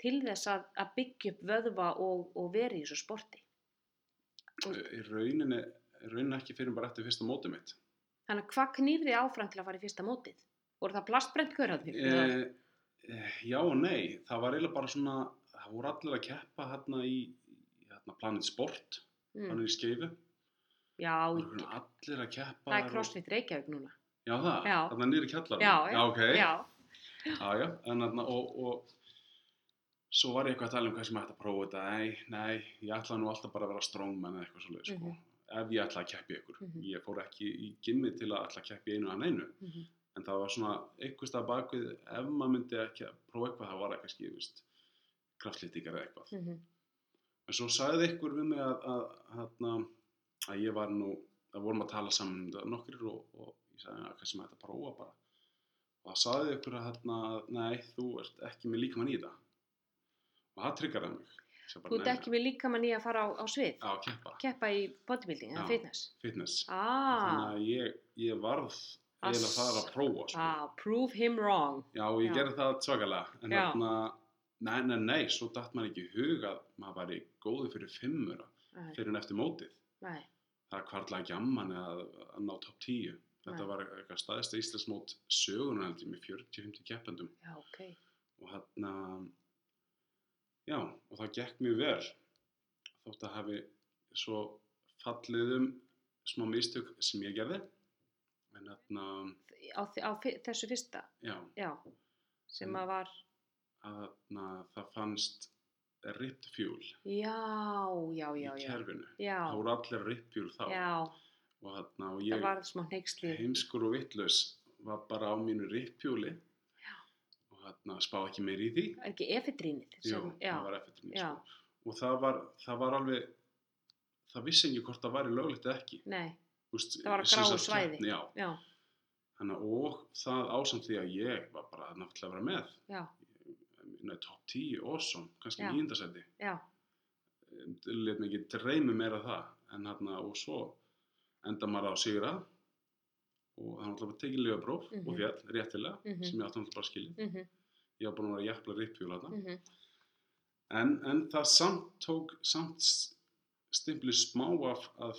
til þess að, að byggja upp vöðva og, og vera í þessu sporti. Í rauninni, rauninni ekki fyrir bara eftir fyrsta mótið mitt. Þannig að hvað knýr þið áfram til að fara í fyrsta mótið? Voru það plastbrent körðarnir? e, e, já og nei. Það var eiginlega bara svona það voru allir að keppa hérna í hérna, Planet Sport, mm. hann er í skeifu allir að keppa það er og- crossfit Reykjavík núna. já það, þarna niður í kjallar Já, já, ok. Já, Já, já, en þarna og, og svo var ég eitthvað að tala um hvað sem ætti að prófa þetta, nei, nei, ég ætla nú alltaf bara að vera strongman eða eitthvað svolítið, sko, Mhm. ef ég ætla að keppi ykkur. Mhm. Ég fór ekki í gimmi til að ætla að keppi einu að neinu, mhm, en það var svona eitthvað stað bakvið, ef maður myndi ekki að prófa eitthvað, það var eitthvað skifist, kraftlýtingar eða eitthvað. mhm, En svo sagði ykkur við mig að, að, að, að ég var nú, að vorum að tala saman um þetta nokkur og, og ég sagði að hvað sem ætti að prófa bara. Og það að, að í. Og það bara, Þú ekki með líka mann í að fara á, á svið, Já, keppa, keppa í bodybuilding eða fitness. fitness. Ah, Þannig að ég, ég varð Ass. það að prófa, sko. ah, prove him wrong. Já, ég Já. gerði það svakalega. En þarna, nei, nei, nei, svo datt maður ekki í hug að maður væri góði fyrir fimmura Nei, fyrir en eftir mótið. nei, það kvarla ekki amman að, að ná topp 10 þetta Nei. var eitthvað staðista Íslandsmót sögunar held ég með 40-50 keppendum já, ok. og hann já og það gekk mjög vel þótt að hafi svo fallið um smá mistök sem ég gerði. En þarna, á, á þessu fyrsta, já. Já, sem að var, að þarna, það fannst ripped fuel já, já, já, í kerfinu. Já, það voru allir ripped fuel þá. Já, og, þarna, og ég heimskur og vittlaus var bara á mínu rippjúli þarna spá ekki meir í því. Ekki já, já. sko. og það var, það var alveg það vissi ekki hvort það væri löglegt eða ekki. Nei, Úst, Það var gráu svæði. já, já, Þannig, að- og það ásamt því að ég var bara náttúrulega að vera með. Já, top 10, awesome, kannski Já. nýjundasæti já, let mig ekki dreymi meira það en hérna og svo enda maður á sigra og það var náttúrulega tekið lífapróf Mhm. og fjall, réttilega, Mhm. sem ég átti náttúrulega bara skilið. Mhm, ég var búin að vera að jafla rippjúl þarna. Mhm, en, en það samt tók samt stimpli smá af að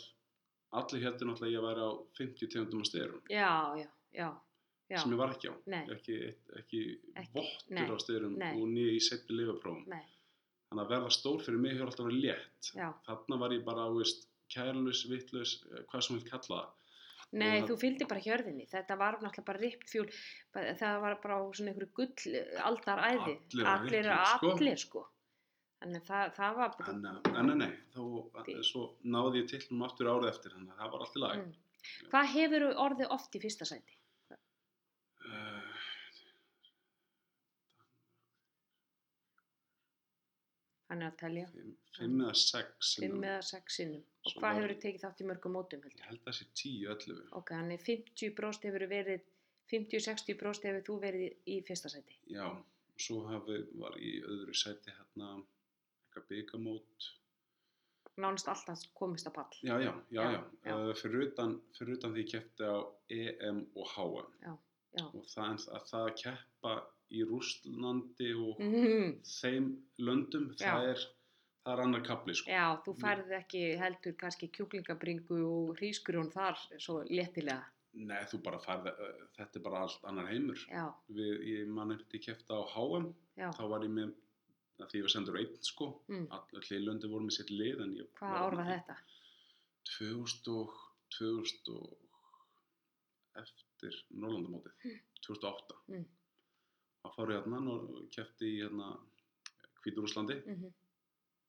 allir heldur náttúrulega að ég væri á 50 tegundum af styrum já, já, já, já, sem ég var ekki á. Ekki, ekki, Ekki, vottur nei, á styrum nei. og nýja í setni lifaprófum nei, þannig að verða stór fyrir mig hefur alltaf verið létt. Já, þarna var ég bara, veist, kærlus, vittlaus hvað sem við kalla það Nei, Og- þú fylgdi bara hjörðinni, þetta var náttúrulega bara ript fjúl, það var bara svona einhverju gull aldaræði, Allir allir, rippfjúl, sko. allir sko. Þannig að það, það var bara, en, eh, nei, nei, þá svo náði ég til um aftur árið eftir þannig að það var allt í lag mm. hvað hefur orðið oft í fyrsta sæti? Hann er að telja, fimm, fimm eða sex fimm sinnum. eða sex sinnum. Og Svo hvað var- hefur þið tekið þátt í mörgum mótum heldur? ég held að það sé 10, 11 Ok, hann er 50 bróst hefur verið, 50-60 bróst hefur þú verið í, fyrsta sæti. já, svo hafi, var í öðru sæti hérna eitthvað byggamót Nánast alltaf komist að pall. já, já, já, Já, já. Uh, fyrir, utan, fyrir utan því ég keppti á EM og HM Já, já. og það, að það að keppa í Rússlandi og Mm. þeim löndum, það er það er annar kapli sko. Já, þú færð ekki heldur kannski kjúklingabringu og hrískurjón þar svo léttilega. Nei, þú bara færði, uh, þetta er bara allt annar heimur. Við, ég man eftir kefti á HM, já. þá var ég með, því ég var sendur einn sko, Mm. all hlilöndi voru með sitt lið en ég Hvað ár var þetta? 2000 og, 2000 og eftir Norrlandamótið, 2008. Mm. Það fór ég hérna og kefti í hérna Hvíturúslandi, Mm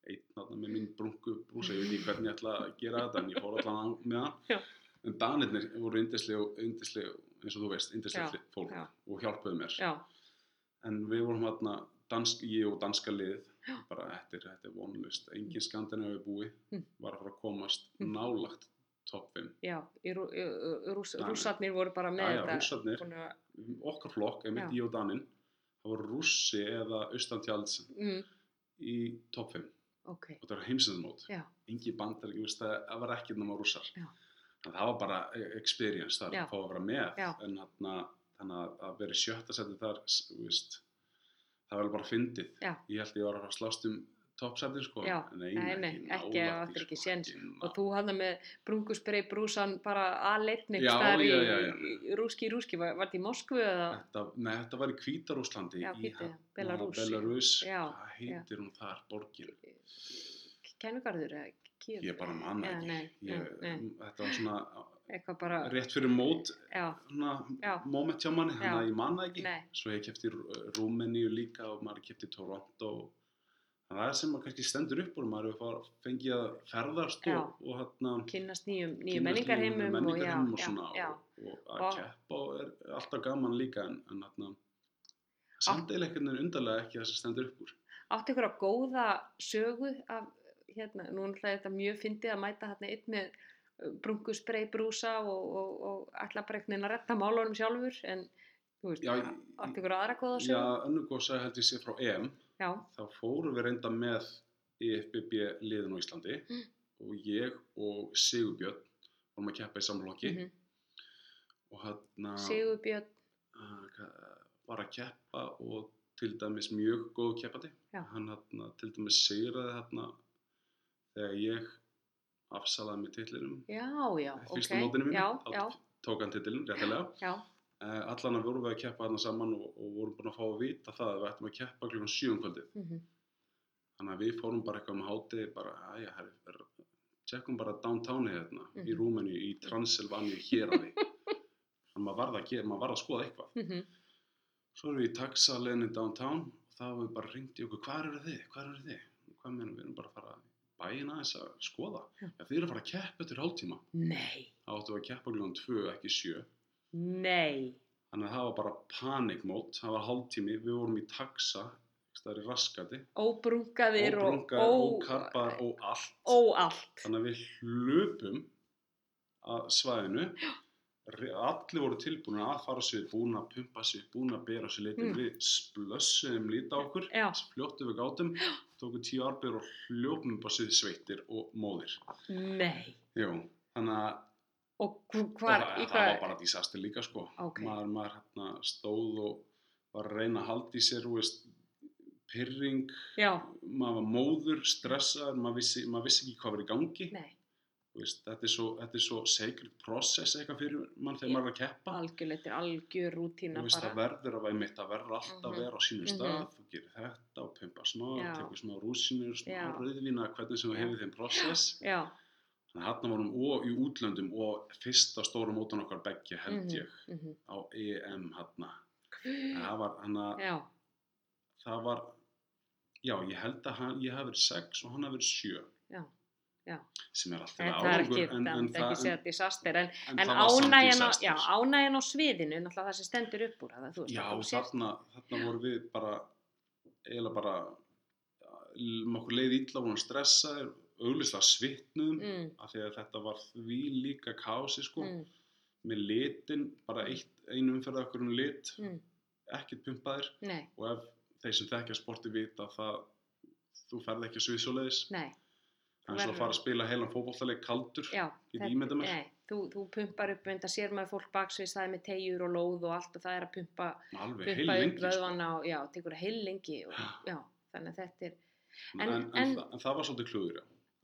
einn hérna með minn brungu brúsa, ég veit ekki hvernig ég ætla að gera þetta en ég fór allan með hann. Já. En Danirnir voru yndislega, eins og þú veist, yndislega Já, fólk já. og hjálpuðu mér. Já, En við vorum hérna, dansk, ég og danska lið, bara þetta er, þetta er vonlust, engin skandinavi búi Mm. var að fara að komast Mm. nálagt topp 5. já. Í rú, í- rúss, Danir. rússarnir voru bara með Já, já, þetta. rússarnir. að- Okkar flokk, einmitt Já. ég og Daninn, það voru rússi eða austantjalds Mm, í topp 5 ok, og það var heimsendamót. Engi bandar, það var ekki nema rússar. Það var bara e- experience þar að fá að vera með Já. en þannig að að vera sjötta seti þar, veist, það var bara fyndið. Ég held að ég var að fara að toppsætið sko. Já. Nei, Nei, ekki áttir ekki sko, séns. og þú hann með brungusbrei brúsan bara aðleitni Já, staðar í, rúski rúski, var, var þetta í Moskvu eða? Þetta, nei, þetta var í Hvítarúslandi Já, í Belarus. Hvað heitir hún þar, borgin? Kennugarður eða Kíf? Ég bara manna ekki. nei, ég, nei. Þetta var svona [LAUGHS] bara, rétt fyrir mót, moment hjá manni, þannig að ég manna ekki. Nei. Svo ég kæft í Rúmeníu líka og maður kæft í Toronto. Að það er sem maður kannski stendur upp úr, maður hefur fengið að ferðast Já. og, og hérna kynnast nýjum, nýjum menningarheimum og já, menningarheimum og já, svona já. og, og að Og- keppa og er alltaf gaman líka en, en hérna samt eiginlega einhvern veginn undarlega ekki það sem stendur upp úr. Áttu ykkur á góða sögu af, hérna, nú er þetta mjög fyndið að mæta hérna einn með brungusbrei brúsa og, og, og veginn að retta málunum sjálfur en þú veist, Já, áttu ykkur aðra góða Já, sögu? önnur góð sagði held ég sé frá EM Já, þá fórum við reynda með IFBB liðin á Íslandi Mm. og ég og Sigurbjörn vorum að keppa í samflokki mhm. og hann Sigurbjörn, var að keppa og til dæmis mjög góð keppandi. Hann hann til dæmis sigraði hann þegar ég afsalaði mig titlinum. Já, já, ok. Já, já, tók hann titlin réttilega. Já, allan að vorum við að keppa hann saman og, og vorum búin að fá að vita það að við ættum að keppa klukkan 7 um kvöldið. Mhm, þannig að við fórum bara eitthvað með háti bara, aðja, tjekkum bara downtowni hérna í Mhm. Rúmeni í Transylvania héraði [LAUGHS] þannig að maður varð að, maður varð að skoða eitthvað. Mhm. svo erum við í taxaleginni downtown og þá hefur við bara ringt í okkur hvað eru þið, hvað eru þið? Hvað meðan við erum bara að fara í bæinn aðeins að skoða. Já. já, þið eru að fara að keppa eftir hálftíma. Þá áttum við að keppa klukkan 2 ekki 7 nei. þannig að það var bara panikmót það var hálftími, við vorum í taxa það er í raskati Óbrungaðir og óbrungar, ó- ókarpar og allt óallt. þannig að við hlupum að svæðinu Re- allir voru tilbúin að fara svið búin að pumpa sig, búin að bera sig litin Mm. við splössuðum lít á okkur Já. fljóttum við gátum tókum tíu arbeigur og hljópum upp á svið sveittir og móðir Nei. Jú, þannig að Og hv- og hvar, það, það var bara disaster líka sko Ok. maður, maður hérna, stóð og var að reyna að halda í sér veist, pyrring Já, maður var móður, stressaður maður vissi, maður vissi ekki hvað var í gangi veist, þetta, er svo, þetta er svo sacred process eitthvað fyrir mann þegar Já. maður er að keppa algjörlega, þetta er algjör rútína veist, það verður að væri mitt, það verður alltaf að Mhm. vera á sínum Mhm. stað, þú gerir þetta og pumpa smá, tekur smá rúsinur, smá Já. rauðvína, hvernig sem þú hefur þeim process. Já, Þannig að hann vorum og í útlöndum og fyrsta stóra mótan okkar beggja held Mhm. ég mhm. á EM hann. Það var, hann að, það var, já, ég held að hann, ég hafi verið sex og hann hafi verið sjö. Já. Já. Sem er alltaf en er ekki, en, það en, er ekki segja disaster, en, en, en ánægjan á, á sviðinu, náttúrulega það sem stendur upp úr það, þú veist, Já, þarna, þarna vorum við bara, eiginlega bara, okkur leið illa, vorum stressaðir, auglýslega svitnum, mm, af því að þetta var því líka kási, sko, mm, með litin, bara eitt, einu umferð okkur um lit, mm, ekkert pumpaðir, nei, og ef þeir sem þekkja sporti vita það, þú ferð ekki að svið svoleiðis, nei, en svo að fara að spila heilan fótballtaleg kaldur, já, mér. nei, þú, þú pumpar upp, en það sér maður fólk baksvið, það er með tegjur og lóð og allt og það er að pumpa, alveg pumpa upp sko. vöðvana og, já, tekur heil lengi og, Já. þannig að þetta er, En, En- en, en- það, en það var svolítið klúður, já.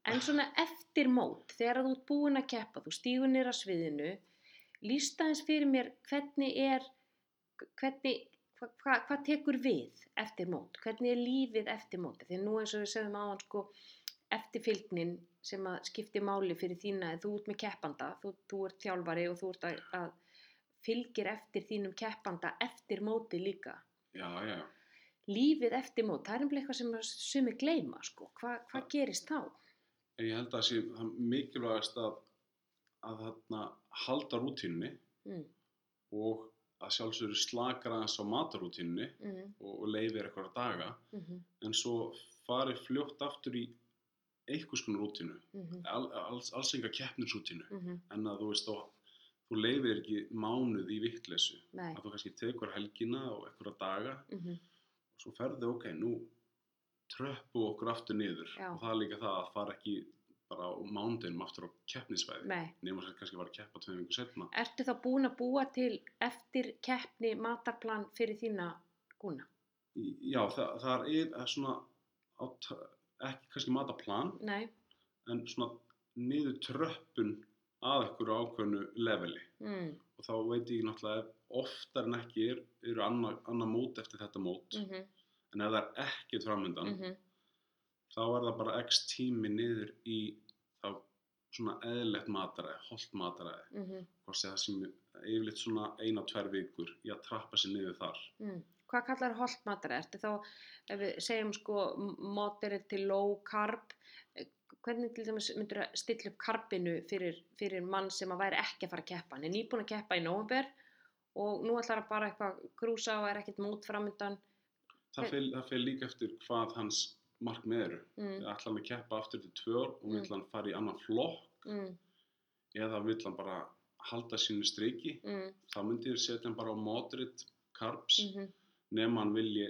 En svona eftir mót, þegar þú ert búin að keppa, þú stígur nýra sviðinu, lísta eins fyrir mér hvernig er, hvernig, hvað hva, hva tekur við eftir mót? Hvernig er lífið eftir móti? Þegar nú eins og við segjum á hann sko, eftirfylgnin sem að skipti máli fyrir þína, þú ert með keppanda, þú, þú ert þjálfari og þú ert að, að fylgir eftir þínum keppanda eftir móti líka. Já, já, Lífið eftir mót, það er einhverja eitthvað sem sumi gleyma, sko. Hva, hvað gerist þá? En ég held að það sé það mikilvægast að, að þarna halda rútínunni Mm, og að sjálfsögur slakar aðeins á matarútínunni mm, og, og leifir eitthvað daga. Mm, en svo farið fljótt aftur í einhvers konar rútínu, mm, Al, alls, alls enga keppnisrútínu. Mm, en að þú veist þá, þú leifir ekki mánuð í vittleysu að þú kannski tekur helgina og einhverja daga. Mhm, og svo ferðu ok, nú tröppu okkur aftur niður. Já. og það er líka það að fara ekki bara á mánudinum aftur á keppnisvæði. Nema sem kannski var að keppa tveim vikur setna Ertu þá búin að búa til eftir keppni matarplan fyrir þína gúna? Já, það, það er er svona á, t- ekki kannski mataplan Nei. en svona niður tröppun að einhverju ákveðnu leveli. Mm, og þá veit ég náttúrulega oftar en ekki er, eru annað anna mót eftir þetta mót. Mm -hmm, en ef það er ekkert framöndan mm þá er það bara x tími niður í þá svona eðlegt mataræði, holt mataræði mhm, hvort sé það sem yfirleitt svona eina, tvær vikur í að trappa sér niður þar mm. Hvað kallar holt matara? Ertu þá, ef við segjum sko moderate til low carb, eh, hvernig til dæmis myndur að stilla upp karbinu fyrir, fyrir mann sem að væri ekki að fara að keppa? Hann er nýbúin að keppa í november og nú ætlar að bara eitthvað grúsa og er ekkert mót framöndan. Það fer, það fer líka eftir hvað hans markmið eru. Mm, ætla hann að keppa aftur til tvö ár og Mm. vill hann fara í annan flokk? Mm, eða vill hann bara halda sínu striki? Mm, þá myndi ég setja hann bara á moderate carbs mm, nema hann vilji,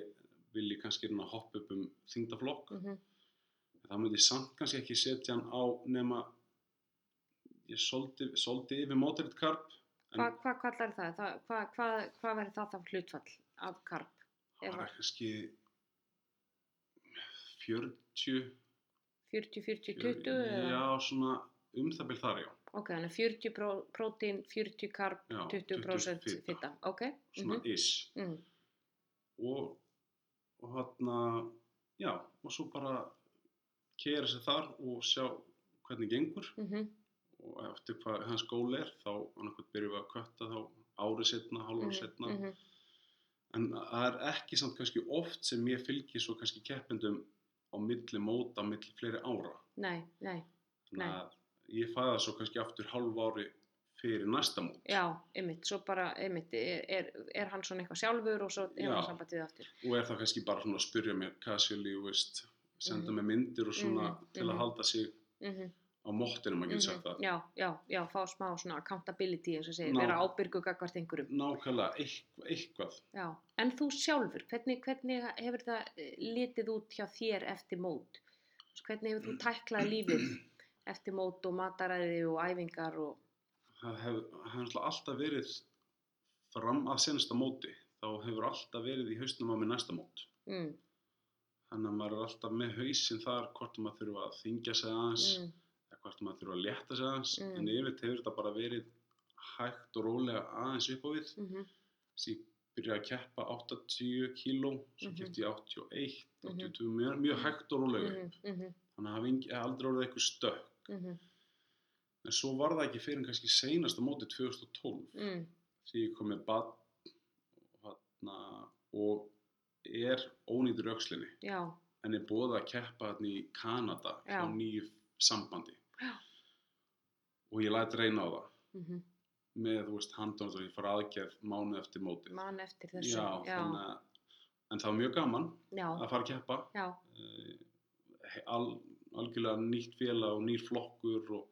vilji kannski að hoppa upp um þingdaflokk mm, þá myndi ég samt kannski ekki setja hann á nema ég soldi, yfir moderate carb Hvað hva kallar það? hvað hva, hva verður það þá hlutfall af karp? Það að- er kannski 40 40, 40, 20? eða? já svona um það byrð þar já. Ok, þannig að 40 pró, prótín, 40 karp, Já, 20% 20 fita. Ok. svona mhm, ish. Mm, og, og hann já, og svo bara kera sér þar og sjá hvernig gengur. Mhm, og eftir hvað hans gól er þá annarkvæmt byrjum við að kötta þá árið setna, hálfur mhm, setna mhm, en það er ekki samt kannski oft sem ég fylgi svo kannski keppendum á milli móta, milli fleiri ára nei, nei, Nei. ég fæða svo kannski aftur hálf ári fyrir næsta mót já, einmitt, svo bara, einmitt, er, er, er hann svona eitthvað sjálfur og svo er Já. hann samband við aftur. og er það kannski bara svona að spyrja mér casually, þú veist, senda Mhm. mér myndir og svona Mhm, til að mhm. halda sig Mm á móttinu, maður getur sagt það Já, já, já, fá smá svona accountability, eins og segir, Ná. vera ábyrgu gagvart einhverjum. nákvæmlega eitthvað. Já, en þú sjálfur, hvernig, hvernig hefur það eh, litið út hjá þér eftir mót? Hvernig hefur þú tæklað lífið eftir mót og mataræði og æfingar og... það hefur hef alltaf verið fram að senasta móti þá hefur alltaf verið í hausnum á mér næsta mót Mm, þannig að maður er alltaf með hausinn þar hvort maður þurfa að þingja sig aðeins mm, hvort maður þurfa að létta sig aðeins Mm. en yfir hefur þetta bara verið hægt og rólega aðeins upp á við. Mm þess ég byrjaði að keppa 80 kíló svo Mhm. kepti ég 81 Mhm. 82, mjög, mjög hægt og rólega upp mm, þannig að hafa engi- aldrei orðið eitthvað stökk en svo var það ekki fyrir kannski seinasta móti 2012 mm, því ég kom með hana, og er öxlinni. Já, en er búið að keppa hérna í Kanada hjá nýju sambandi Já. og ég læt reyna á það. Mm, með, þú veist, handónat og ég fara aðgerð mánuð eftir mótið. Man eftir þessu. já, já, þannig en það var mjög gaman já, að fara að keppa. Eh, al, algjörlega nýtt félag og nýr flokkur og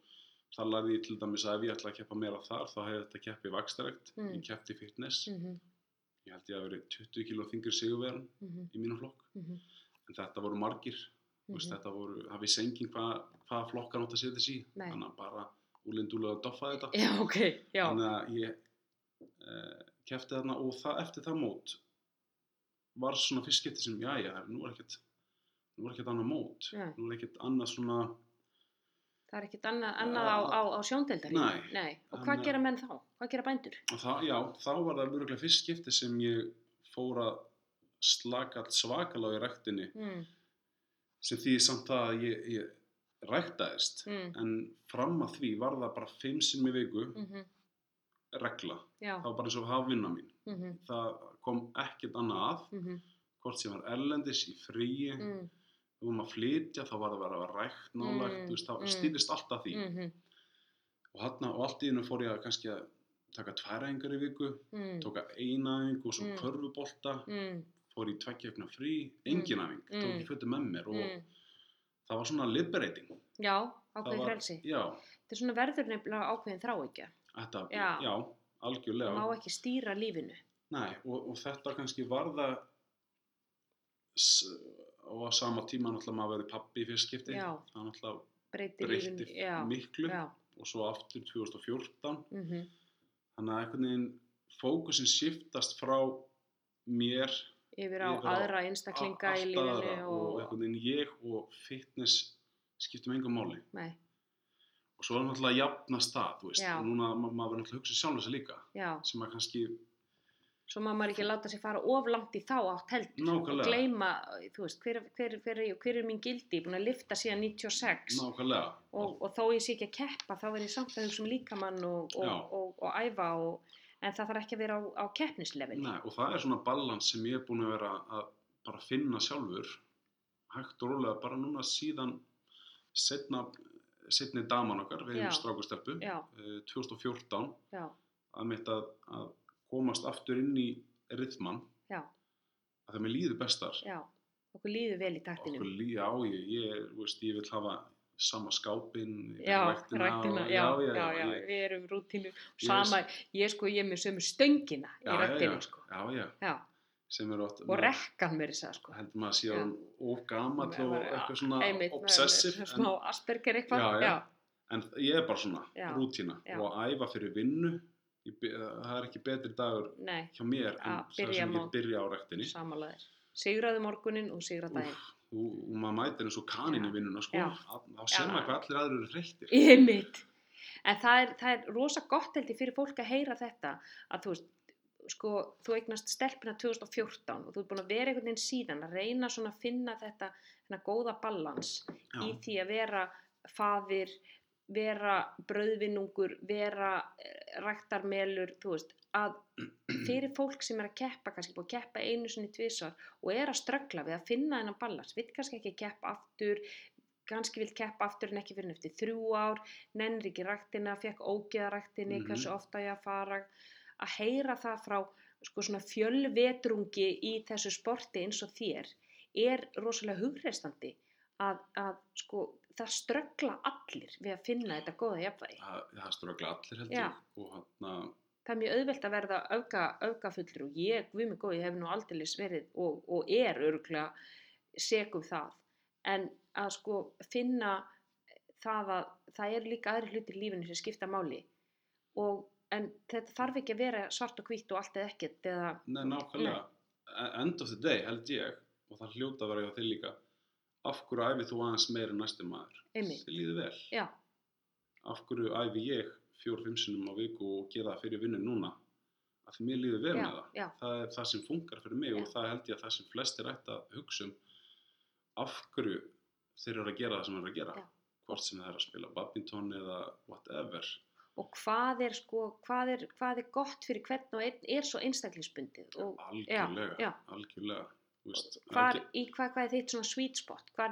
það lærði ég til dæmis að ef ég ætla að keppa meira þar þá hefði þetta keppið vakstarækt Mm. ég keppti fitness. Mm, ég held ég að verið 20 kg þingri sigurverðan mm, í mínum flokk. Mm, en þetta voru margir mm Mhm. þetta voru, það vissi engin hvað hva flokkar átt að setja Nei. þannig að bara úlindulega að doffa þetta já, ok, já, þannig að ég uh, kefti þarna og það, eftir það mót var svona fyrst skipti sem já, já, nú er ekkert nú er ekkert annað mót Nei. nú er ekkert annað svona það er ekkert annað, annað á, á, á sjóndeldari. Nei. Nei, og hvað gera menn þá? Hvað gera bændur? það, já, þá var það mjögulega fyrst skipti sem ég fór að slaka allt svakalega í ræktinni Mm, sem því samt það að ég, ég ræktaðist. Mm, en fram að því var það bara fimm sinnum í viku mm, regla, já, það var bara eins og hafa vinna mín. Mm, það kom ekkert annað að mm, hvort sem var erlendis í fríi mm, ef við maður að flytja þá var það að vera rækt nálægt, Mm, þú veist, það mm. stýrist alltaf því. Mm, og, hana, og allt í hennu fór ég að kannski að taka tvær æfingar í viku mm, tóka eina æfing og svo Mm. körfubolta. Mm, fór í tveggja vikna frí, engin æfing tók Mm. í fötu með mér og mm, það var svona liberating já, Það ákveðin frelsi. Þetta er svona verður nefnilega ákveðin þrá ekki. þetta, Já. já, algjörlega Má ekki stýra lífinu. Nei, og, og þetta kannski var það s- og á sama tíma náttúrulega maður verið pappi í fyrst skipti Já. það náttúrulega breytti miklu já, og svo aftur 2014 mm þannig að einhvern veginn fókusin shiftast frá mér yfir á Yfir aðra einstaklinga í lífinu og og, ég og fitness skiptum engum máli. Nei, og svo er náttúrulega að jafnast það þú veist, Já. og núna ma maður verður náttúrulega að hugsa sjálf þessu líka já, sem að kannski, svo maður ekki láta sig fara of langt í þá átt heldur og þú veist, hver, hver, hver, er- hver er mín gildi, búin að lifta síðan 96 nákvæmlega. Og, og þó ég sé ekki að keppa þá verð ég samt að hugsa um líkamann og, og, og, og, æfa og, en það þarf ekki að vera á, á keppnislefili Nei, og það er svona balans sem ég er búin að vera að bara finna sjálfur. Hægt og rólega bara núna síðan setna, setni daman okkar, við strákustelpu já, uh, 2014 já, að mitt að, að komast aftur inn í rithman já, að það mér líður bestar. Já okkur líður vel í taktinum. Okkur líður á ég, ég, veist, ég vil hafa sama skápin Já, ræktina, já, já, já, ég, við erum rútínu, Ég sama, ég sko, ég er með sömu stöngina í Já, já, ræktinu, já. sko, já, já, já, oft og rekkan mér þess að, sko, heldur maður að sé Já. hann of gamall Maður og eitthvað svona en, smá Asperger eitthvað, Já, já. já, en ég er bara svona Já. rútína Já. og að æfa fyrir vinnu ég, það er ekki betri dagur nei, hjá mér en Að það sem ég byrja á rektinni samanlæðir, sigraðu morgunin og sigra daginn, Úff, og, og maður mætir eins og kanin í Já. vinnuna sko, þá sem maður hvað allir aðrir eru þreyttir ég [LAUGHS] mitt, en það er, það er rosa gott held ég fyrir fólk að heyra þetta, að þú veist, sko, þú eignast stelpina 2014 og þú ert búin að vera einhvern veginn síðan að reyna svona að finna þetta, þennan góða balans í Já. því að vera faðir, vera brauðvinnungur, vera eh, ræktarmelur, þú veist, að fyrir fólk sem er að keppa, kannski búið að keppa einu sinni tvisar og er að ströggla við að finna þennan balans, vill kannski ekki keppa aftur, kannski vill keppa aftur en ekki fyrir en eftir þrjú ár, nennir ekki ræktina, fekk ógeðaræktinni, Mhm. hversu ofta ég að fara, að heyra það frá sko svona fjölvetrungi í þessu sporti eins og þér er rosalega hugreistandi að, að sko það ströggla allir við að finna þetta góða jafnvægi. það, það ströggla allir held Já. ég og hann Það er mjög auðvelt að verða öfga, öfgafullur og ég, við mig góð, ég hef nú aldeilis verið og, og er örgulega segum það. En að sko finna það að það eru líka aðri hlutir í lífinu sem skipta máli og en þetta þarf ekki að vera svart og hvítt og allt eða ekkert eða, Nei, nákvæmlega, E- end of the day held ég, og það hljóta að vera hjá þig líka, af hverju æfi þú aðeins meira næstum maður? Einmitt. Þið líður vel. já, Af hverju æfi ég fjór, fimm sinnum á viku og gera það fyrir vinnu núna? Af því mér líður já, með það. já, Það er það sem funkar fyrir mig Já. og það held ég að það sem flestir ætti að hugsa um af hverju þeir eru að gera það sem þeir eru að gera. Já. Hvort sem það er að spila badminton eða whatever. og hvað er sko, hvað er, hvað er gott fyrir hvern og einn er svo einstaklingsbundið og Algjörlega, já. algjörlega. Er hvar, ekki- í hvað, hvað er þitt svona sweet spot hvar,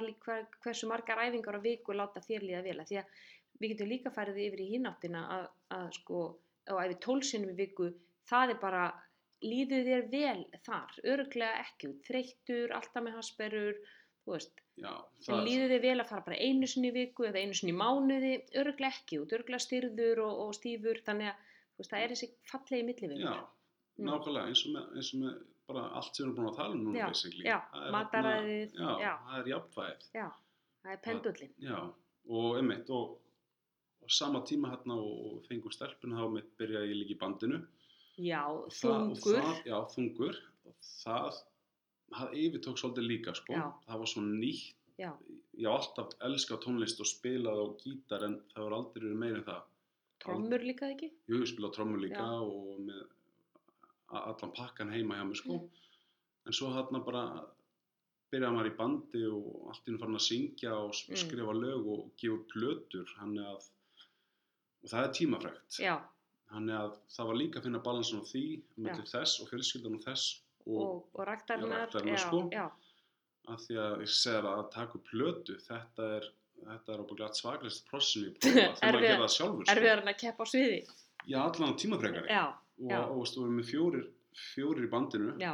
hversu margar æfingar á viku láta þér líða vel að því að við getum líka farið yfir í hináttina að, að sko, og ef við tólsinum í viku það er bara, líður þér vel þar, öruglega ekki út, þreyttur, alltaf með hasperur þú veist, Já, en það, líður þér vel að fara bara einu sinni í viku eða einu sinni í mánuði, öruglega ekki öruglega styrður og, og stífur þannig að veist, það er þessi fallegi millivegur. Já, nákvæmlega eins og með, eins og með bara allt sem við erum búin að tala um núna Já, basically. já, mataræðið, Já, það er jafnvægið. já, það er pendullin Já, og einmitt og, og sama tíma hérna og, fengum stelpuna þá mitt byrjaði ég líka í bandinu. já, Og þungur Það, já, þungur. Og það, það yfirtók svolítið líka, sko. Það var svo nýtt. já, Ég hef alltaf elskað tónlist og spilað á gítar en það var aldrei verið meira en það. trommur líka ekki Jú, ég spila trommur líka og með allan pakkan heima hjá mér sko. Mm. En svo þarna bara byrjaði maður í bandi og allt hennu farin að syngja og Mm. skrifa lög og gefa plötur. Hann að, og það er tímafrægt. já, Hann að það var líka að finna balansin á því, með þess og fjölskyldan og þess og, og, og já, sko. að því að ég segir að taka upp plötu, þetta er, þetta er ábygglega svaklegst pross sem ég [LAUGHS] prófa þegar maður gera það sjálfur. sko. erfiðar en að keppa á sviði Já, allan á tímafrækari. og, þú erum með fjórir, fjórir í bandinu, já,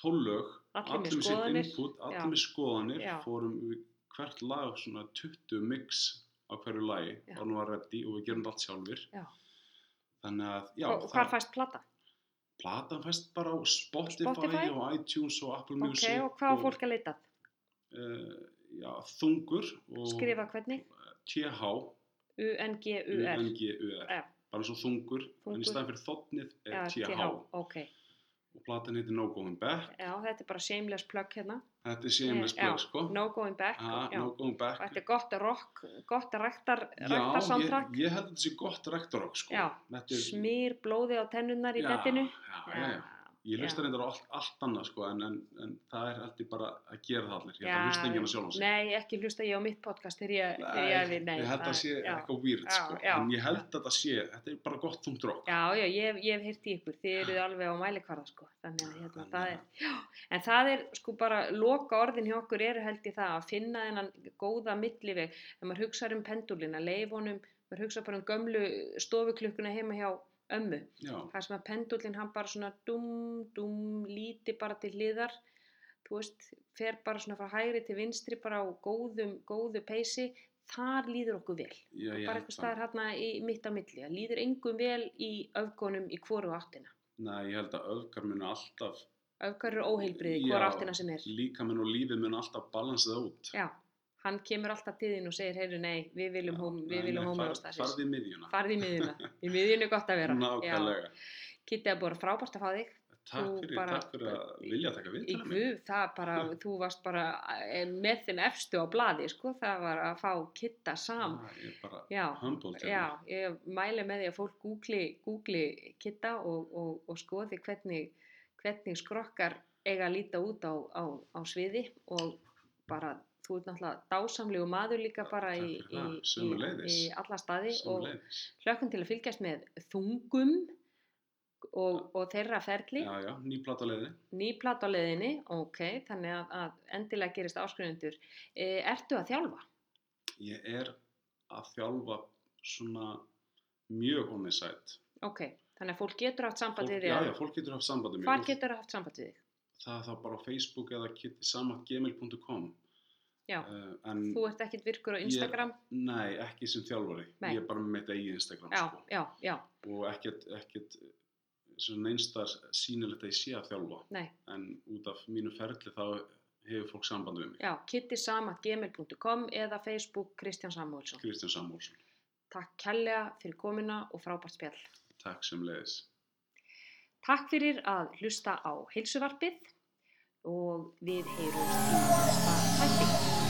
tólög, Allir með skoðanir. allir með skoðanir, fórum við hvert lag svona 20 mix á hverju lagi, Já. var nú að reddi og við gerum allt sjálfur. Já. Þannig að, já, og, og hvar fæst plata? platan fæst bara á Spotify, Spotify? og iTunes og Apple ok, Music. og hvað á fólk að leita? Uh, já, þungur og skrifa hvernig? TH, U-N-G-U-R U-N-G-U-R, bara svo þungur, en Þungur. í staðan fyrir þotnið er TH. TH, ok Og platan heitir No Going Back. já, þetta er bara shameless plug hérna Þetta er shameless Já, plug, sko. no going back Ha, já. no Going Back. og þetta er gott rock gott ræktar, Já, ræktar ég, ég held að þetta sé gott rektorokk, sko. Já, er, smýr blóði á tennunnar í já, bettinu Já, já, já. Ég hlusta já. reyndar allt, allt annað, sko, en, en, en það er heldur bara að gera það allir. Ég held að hlusta enginn að sjálfa sig. Nei, ekki hlusta ég á mitt podcast þegar ég, þegar ég æfi, nei. ég held að það sé já. eitthvað Já, sko. já. En ég held að það sé, þetta er bara gott þungt rock. Já, já, ég, hef- heyrt í ykkur, þið eruð alveg á mælikvarða sko, þannig að hérna, það að- er, já, en það er sko bara, loka orðin hjá okkur eru held í það að finna þennan góða milliveg, þegar maður hugsa um pendulina, leifonum, maður hugsa bara um gömlu stofuklukkuna heima hjá ömmu, Já, það sem að pendullin hann bara svona dum, dum, líti bara til hliðar, þú veist, fer bara svona frá hægri til vinstri bara á góðum, góðu peysi, þar líður okkur vel. Já, ég bara eitthvað staðar hérna í mitt á milli. Það líður engum vel í öfgunum í hvoru áttina. Nei, ég held að öfgar munu alltaf, öfgar eru óheilbriði í hvoru áttina sem er? líka minn og lífið munu alltaf balansa það út. já, hann kemur alltaf til þín og segir heyru nei, við viljum, homeostasis Farði í miðjuna. farði í miðjuna, [LAUGHS] í miðjunni er gott að vera. Nákvæmlega. Kitti að búið frábært að fá þig. Takk fyrir, bara- takk fyrir að vilja taka við í guð, það bara, þú varst bara eh, með þeim efstu á blaði sko, það var að fá Kitta sam. Ég er bara já, humbled Já, ég mæli með því að fólk googli, googli kitta og, og, og skoði hvernig, hvernig skrokkar eiga að líta út á, á, á sviði og bara þú ert náttúrulega dásamlegu maður líka bara í, í, í, í alla staði og Sömuleiðis. hlökkum til að fylgjast með þungum og, og þeirra ferli, Já, já, ný plataleiði. nýplat á leiðinni, ok, þannig að, að endilega gerist áskrifundur. E, ertu að þjálfa? Ég er að þjálfa svona mjög side. Ok, þannig að fólk getur haft samband Fólk, við já, þig. já, fólk getur haft sambandi með Hvar getur haft samband við þig? Það er þá bara á Facebook eða kittisamatgmail.com Já, uh, en þú ert ekkit virkur á Instagram? Nei, ekki sem þjálfari. Nei. Ég er bara með mitt eigið Instagram, Já, sko. já, já, Og ekkert svona einstar sýnilegt að ég sé að þjálfa. nei, En út af mínu ferli þá hefur fólk samband við mig. já, kittisamatgmail.com eða Facebook Kristján Samuelsson. Kristján Samúlsson. Takk kærlega fyrir komuna og frábært spjall. Takk sem leiðis. Takk fyrir að hlusta á heilsuvarpið og við heyrumst í næsta þætti.